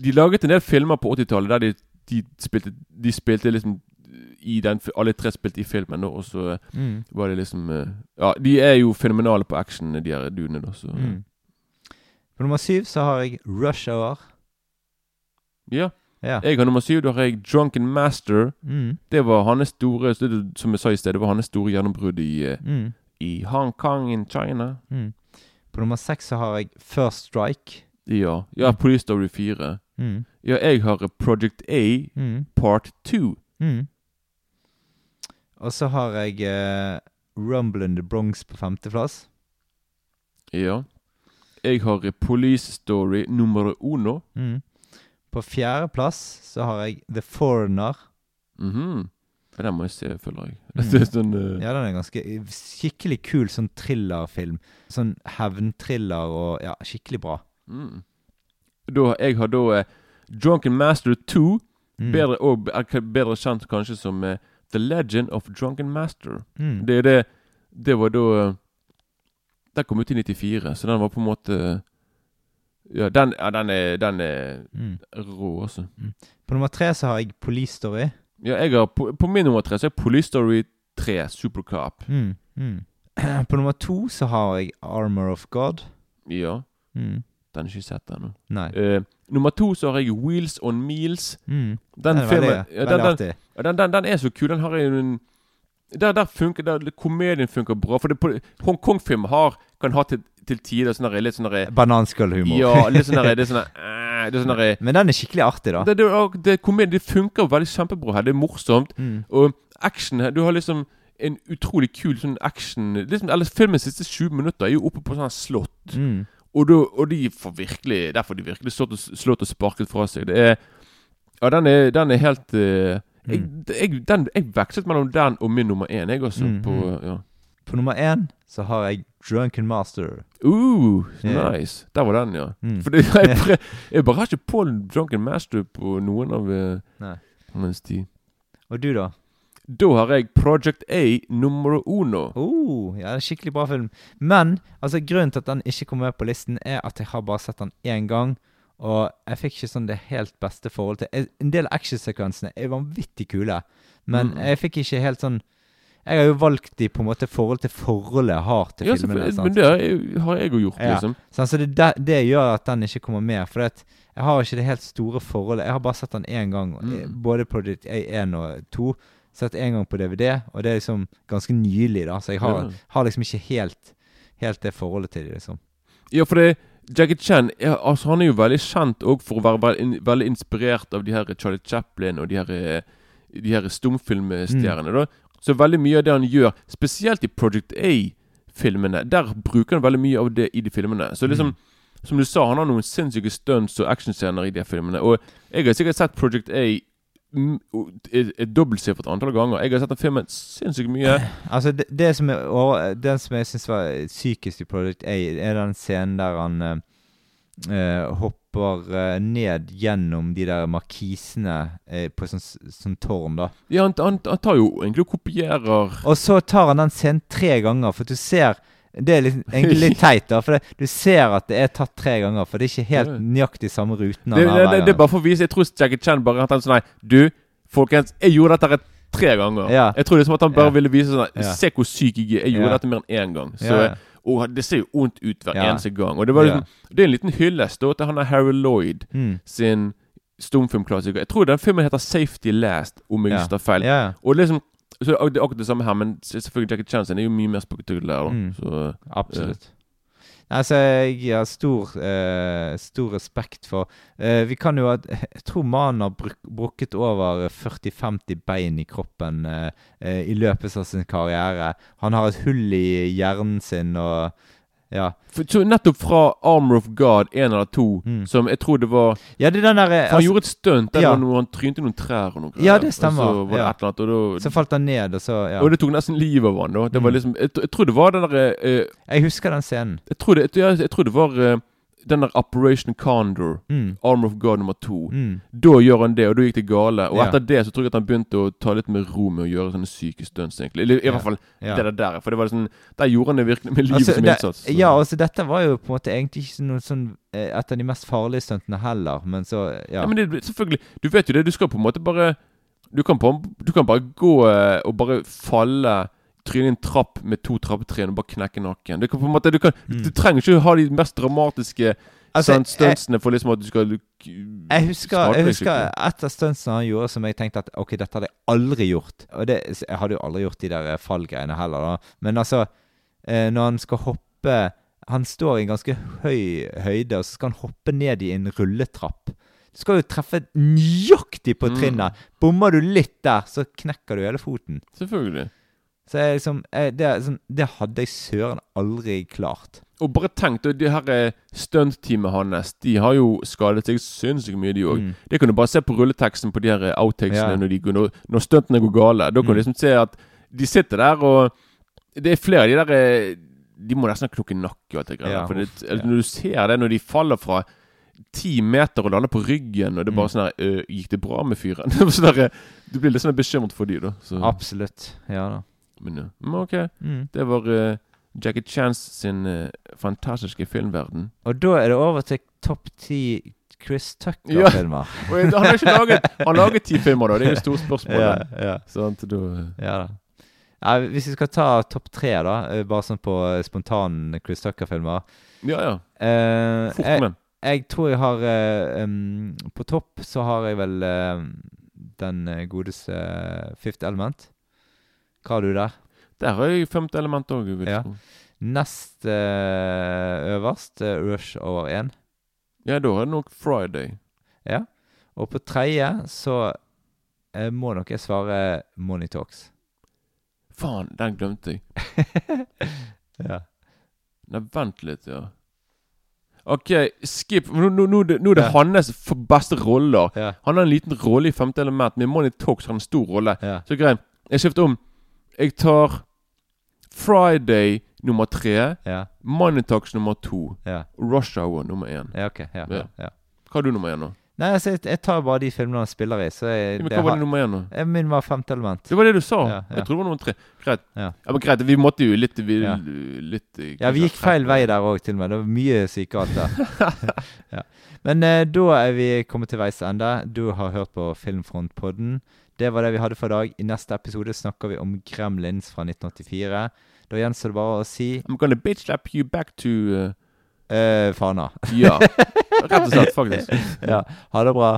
Speaker 1: De laget en del filmer på 80-tallet der de, de, spilte, de spilte liksom i den Alle tre spilte i filmen, da, og så eh,
Speaker 2: Mm.
Speaker 1: var det liksom Ja, de er jo fenomenale på action, de her duene, da, så
Speaker 2: Mm. På nummer syv så har jeg Rush Hour.
Speaker 1: Ja.
Speaker 2: Ja.
Speaker 1: Jeg har nummer syv. Da har jeg Drunken Master.
Speaker 2: Mm.
Speaker 1: Det var hans store Som jeg sa i sted, det var hans store gjennombrudd i,
Speaker 2: Mm.
Speaker 1: i Hong Kong in China.
Speaker 2: Mm. På nummer seks så har jeg First Strike.
Speaker 1: Ja. ja Police Story 4.
Speaker 2: Mm.
Speaker 1: Ja, jeg har Project A
Speaker 2: Mm.
Speaker 1: Part 2.
Speaker 2: Mm. Og så har jeg uh, Rumble in the Bronx på femteplass.
Speaker 1: Ja. Jeg har Police Story nummer uno.
Speaker 2: Mm. På fjerdeplass så har jeg The Foreigner.
Speaker 1: Mhm. Ja, Den må jeg se, føler jeg.
Speaker 2: Mm.
Speaker 1: Det sånn eh,
Speaker 2: Ja, den er ganske skikkelig kul sånn thrillerfilm. Sånn hevntriller og Ja, skikkelig bra.
Speaker 1: mm. da, Jeg har da uh, Drunken Master 2.
Speaker 2: Mm.
Speaker 1: Bedre, og, bedre kjent kanskje som uh, The Legend of Drunken Master.
Speaker 2: Mm.
Speaker 1: Det det Det var da eh, Den kom ut i 94, så den var på en måte Ja, den, ja, den er, den er
Speaker 2: Mm.
Speaker 1: rå, altså.
Speaker 2: På nummer tre så har jeg Police Story.
Speaker 1: Ja, jeg har på, på min nummer tre så er Police Story 3 Supercop.
Speaker 2: Mm. Mm. På nummer to så har jeg Armor of God.
Speaker 1: Ja.
Speaker 2: Mm.
Speaker 1: Den har jeg ikke sett ennå.
Speaker 2: Nei.
Speaker 1: Eh, nummer to så har jeg Wheels on Meals.
Speaker 2: Mm.
Speaker 1: Den
Speaker 2: Den er
Speaker 1: filmen
Speaker 2: veldig-
Speaker 1: ja,
Speaker 2: veldig
Speaker 1: den, den,
Speaker 2: artig.
Speaker 1: ja, den, den, den er så kul. Den har jeg en der, der funker der, Komedien funker bra. For Hongkong-film kan ha til, til tider sånn der- litt sånn der-
Speaker 2: Bananskallhumor.
Speaker 1: Ja, litt sånn der- det er sånn der, eh, det er sånn
Speaker 2: Men den er skikkelig artig, da.
Speaker 1: det, det, det, komedien, det funker veldig kjempebra her. Det er morsomt.
Speaker 2: Mm.
Speaker 1: Og action her Du har liksom en utrolig kul sånn action liksom, Eller Filmens siste 20 minutter er jo oppe på sånn slott.
Speaker 2: Mm.
Speaker 1: Og, da, og de får virkelig Der får de virkelig slått og, slått og sparket fra seg. Det er Ja, den er, den er helt eh, jeg, jeg, den, jeg vekslet mellom den og min nummer én, jeg også.
Speaker 2: Mm,
Speaker 1: På,
Speaker 2: mm.
Speaker 1: ja.
Speaker 2: På nummer én så har jeg Drunken Master.
Speaker 1: Uh,
Speaker 2: Ja.
Speaker 1: nice. Der var den, ja.
Speaker 2: Mm.
Speaker 1: For jeg, jeg bare har ikke på Drunken Master på noen av eh,
Speaker 2: Nei.
Speaker 1: tid.
Speaker 2: Og du, da?
Speaker 1: Da har jeg Project A nummer uno.
Speaker 2: Oh, ja, det er skikkelig bra film. Men altså, grunnen til at den ikke kommer med på listen, er at jeg har bare sett den én gang. Og jeg fikk ikke sånn det helt beste forhold til En del actionsekvensene er vanvittig kule, men
Speaker 1: Mm.
Speaker 2: jeg fikk ikke helt sånn Jeg har jo valgt de på en måte i forhold til forholdet jeg har til
Speaker 1: Ja,
Speaker 2: filmene. sant?
Speaker 1: men det har jeg- jo gjort,
Speaker 2: Ja.
Speaker 1: liksom.
Speaker 2: Så så det, det, det gjør at den ikke kommer med. For jeg har ikke det helt store forholdet. Jeg har bare sett den én gang,
Speaker 1: Mm.
Speaker 2: eh, både Project A1 og 2. Sett én gang på DVD, og det er liksom ganske nylig, da, så jeg har,
Speaker 1: Ja.
Speaker 2: har liksom ikke helt, helt det forholdet til det, liksom.
Speaker 1: Ja, for det Jackie Chan ja, altså, han er jo veldig kjent òg for å være veldig, veldig inspirert av de her Charlie Chaplin og de her, eh, de her stumfilmstjernene. da Så veldig mye av det han gjør, spesielt i Project A-filmene, der bruker han veldig mye av det i de filmene. Så liksom Som du sa, han har noen sinnssyke stunts og actionscener i de her filmene. Og jeg har sikkert sett Project A mm, et, et dobbeltsiffert antall ganger. Jeg har sett den filmen sinnssykt mye.
Speaker 2: Altså, det, det som er over, Den som jeg syns var sykest i Project A, er den scenen der han eh, eh, hopper eh, ned gjennom de der markisene eh, på sånn, sånn tårn, da.
Speaker 1: Ja, han, han, han tar jo egentlig og kopierer
Speaker 2: Og så tar han den scenen tre ganger, for du ser Det er litt, egentlig litt teit, da. For det, du ser at det er tatt tre ganger, for det er ikke helt nøyaktig samme ruten.
Speaker 1: Det, det, det, det er bare for å vise Jeg tror Jackie Chan bare har tenkt sånn Nei, du, folkens, jeg gjorde dette rett tre ganger.
Speaker 2: Ja.
Speaker 1: Jeg tror liksom at han bare
Speaker 2: Ja.
Speaker 1: ville vise sånn
Speaker 2: Ja.
Speaker 1: Se hvor syk jeg er. Jeg gjorde dette mer enn én gang. Så. Og det ser jo ondt ut hver eneste gang. Og det var liksom Det er en liten hyllest da til han er Harry Lloyd
Speaker 2: Mm.
Speaker 1: sin stumfilmklassiker. Jeg tror den filmen heter Safety Last, om jeg ikke tar feil. Og liksom så det er akkurat det samme her, men selvfølgelig Jackie Chan sin er jo mye mer spektakulær.
Speaker 2: Mm.
Speaker 1: Så,
Speaker 2: Absolutt. Nei, så jeg har stor, eh, stor respekt for eh, Vi kan jo at Jeg tror mannen har bruk, brukket over 40-50 bein i kroppen eh, eh, i løpet av sin karriere. Han har et hull i hjernen sin og Ja.
Speaker 1: For, nettopp fra Armor of God 1 eller 2,
Speaker 2: Mm.
Speaker 1: som jeg tror det var
Speaker 2: Ja, det den der,
Speaker 1: altså, han gjorde et stunt der
Speaker 2: Ja.
Speaker 1: noe, han trynte noen trær og noe
Speaker 2: Ja, det stemmer.
Speaker 1: Og så var det
Speaker 2: ja.
Speaker 1: et eller annet, og da
Speaker 2: Så falt han ned, og så ja.
Speaker 1: Og det tok nesten livet av han da. Det var
Speaker 2: Mm.
Speaker 1: liksom Jeg, jeg tror det var den derre uh,
Speaker 2: Jeg husker den scenen.
Speaker 1: jeg, tror det, jeg, jeg tror det var eh, den der Operation Condor,
Speaker 2: Mm.
Speaker 1: Armor of God nummer to.
Speaker 2: Mm.
Speaker 1: Da gjør han det, og da gikk det gale. Og
Speaker 2: yeah.
Speaker 1: etter det så tror jeg at han begynte å ta litt med ro med å gjøre sånne syke stunts, egentlig. Eller i
Speaker 2: yeah.
Speaker 1: hvert fall
Speaker 2: yeah.
Speaker 1: det der. For det var sånn Der gjorde han det virkelig med livet
Speaker 2: Altså,
Speaker 1: som innsats. så-
Speaker 2: Ja, altså dette var jo på en måte egentlig ikke noe sånn eh, et av de mest farlige stuntene heller, men så Ja.
Speaker 1: Ja, men det, selvfølgelig Du vet jo det, du skal på en måte bare Du kan, på, du kan bare gå eh, og bare falle Tryne i en trapp med to trappetrinn og bare knekke nakken. Du kan på en måte Du, kan,
Speaker 2: Mm.
Speaker 1: du trenger ikke ha de mest dramatiske
Speaker 2: Altså,
Speaker 1: stuntsene for liksom at du skal du,
Speaker 2: Jeg husker, jeg husker et av stuntsene han gjorde som jeg tenkte at ok, dette hadde jeg aldri gjort. Og det, jeg hadde jo aldri gjort de der eh, fallgreiene heller, da. Men altså, eh, når han skal hoppe Han står i en ganske høy høyde, og så skal han hoppe ned i en rulletrapp. Du skal jo treffe nøyaktig på
Speaker 1: Mm.
Speaker 2: trinnet. Bommer du litt der, så knekker du hele foten.
Speaker 1: Selvfølgelig.
Speaker 2: Så jeg liksom jeg, det, sånn, det hadde jeg søren aldri klart.
Speaker 1: Og bare tenk, da, det her eh, stuntteamet hans De har jo skadet seg sinnssykt mye, de òg.
Speaker 2: Mm.
Speaker 1: Det kan du bare se på rulleteksten på de her eh, outtakesene
Speaker 2: Ja.
Speaker 1: når, de, når, når stuntene går gale. Da kan
Speaker 2: Mm.
Speaker 1: du liksom se at de sitter der, og det er flere av de der eh, De må nesten knokke nakke og alt det greia.
Speaker 2: Ja,
Speaker 1: for det,
Speaker 2: ja.
Speaker 1: Når du ser det når de faller fra ti meter og lander på ryggen, og det er bare
Speaker 2: Mm.
Speaker 1: sånn her øh, Gikk det bra med fyren? Sånn du blir litt sånn bekymret for de da. Så.
Speaker 2: Absolutt. Ja da.
Speaker 1: Men. Ok.
Speaker 2: Mm.
Speaker 1: Det var uh, Jackie Chans sin uh, fantastiske filmverden.
Speaker 2: Og da er det over til topp ti Chris Tucker-filmer.
Speaker 1: Ja. han har ikke laget Han laget ti filmer, da. Det er jo et stort spørsmål.
Speaker 2: Ja, ja.
Speaker 1: Sant, da
Speaker 2: Ja da. Ja, hvis vi skal ta topp tre, da, eh, bare sånn på spontane spontan Chris Tucker-filmer
Speaker 1: Ja, ja.
Speaker 2: Uh,
Speaker 1: Fort
Speaker 2: jeg,
Speaker 1: med.
Speaker 2: jeg tror jeg har uh, um, På topp så har jeg vel uh, den eh, godeste eh, Fifth Element. Hva har du der?
Speaker 1: Der har jeg femte element òg,
Speaker 2: Ja. Nest eh, øverst eh, Rush over 1.
Speaker 1: Ja, da er det nok Friday.
Speaker 2: Ja. Og på tredje så eh, må nok jeg svare Money Talks.
Speaker 1: Faen, den glemte jeg.
Speaker 2: Ja.
Speaker 1: Nei, vent litt, ja. OK, skip. Nå, nå, nå, nå er det
Speaker 2: Ja.
Speaker 1: hans for beste roller.
Speaker 2: Ja.
Speaker 1: Han har en liten rolle i femte element, men Money Talks har en stor rolle.
Speaker 2: Ja.
Speaker 1: Så greit. Jeg skifter om. Jeg tar Friday nummer tre.
Speaker 2: Ja.
Speaker 1: Talks nummer to.
Speaker 2: Ja.
Speaker 1: Rush Hour nummer én.
Speaker 2: Ja, okay. Ja, ja. ja.
Speaker 1: Hva har du nummer én, nå?
Speaker 2: Nei, altså, jeg, jeg tar bare de filmene han spiller i. Jeg,
Speaker 1: Men hva var det nummer én?
Speaker 2: Eh, Min var femte element.
Speaker 1: Det var det du sa? Jeg tror det var nummer tre. Greit.
Speaker 2: Ja.
Speaker 1: Men greit, vi måtte jo litt vi, litt eh,
Speaker 2: Ja, vi gikk feil vei der òg, til og med. Det var mye sykealt der. ja. Men eh, da er vi kommet til veis ende. Du har hørt på Filmfrontpodden. Det var det vi hadde for i dag. I neste episode snakker vi om Gremlins fra 1984. Da gjenstår det bare å si
Speaker 1: I'm gonna bitch slap you back to uh,
Speaker 2: uh Fana.
Speaker 1: Ja. Rett og slett, faktisk.
Speaker 2: ja. Ha det bra.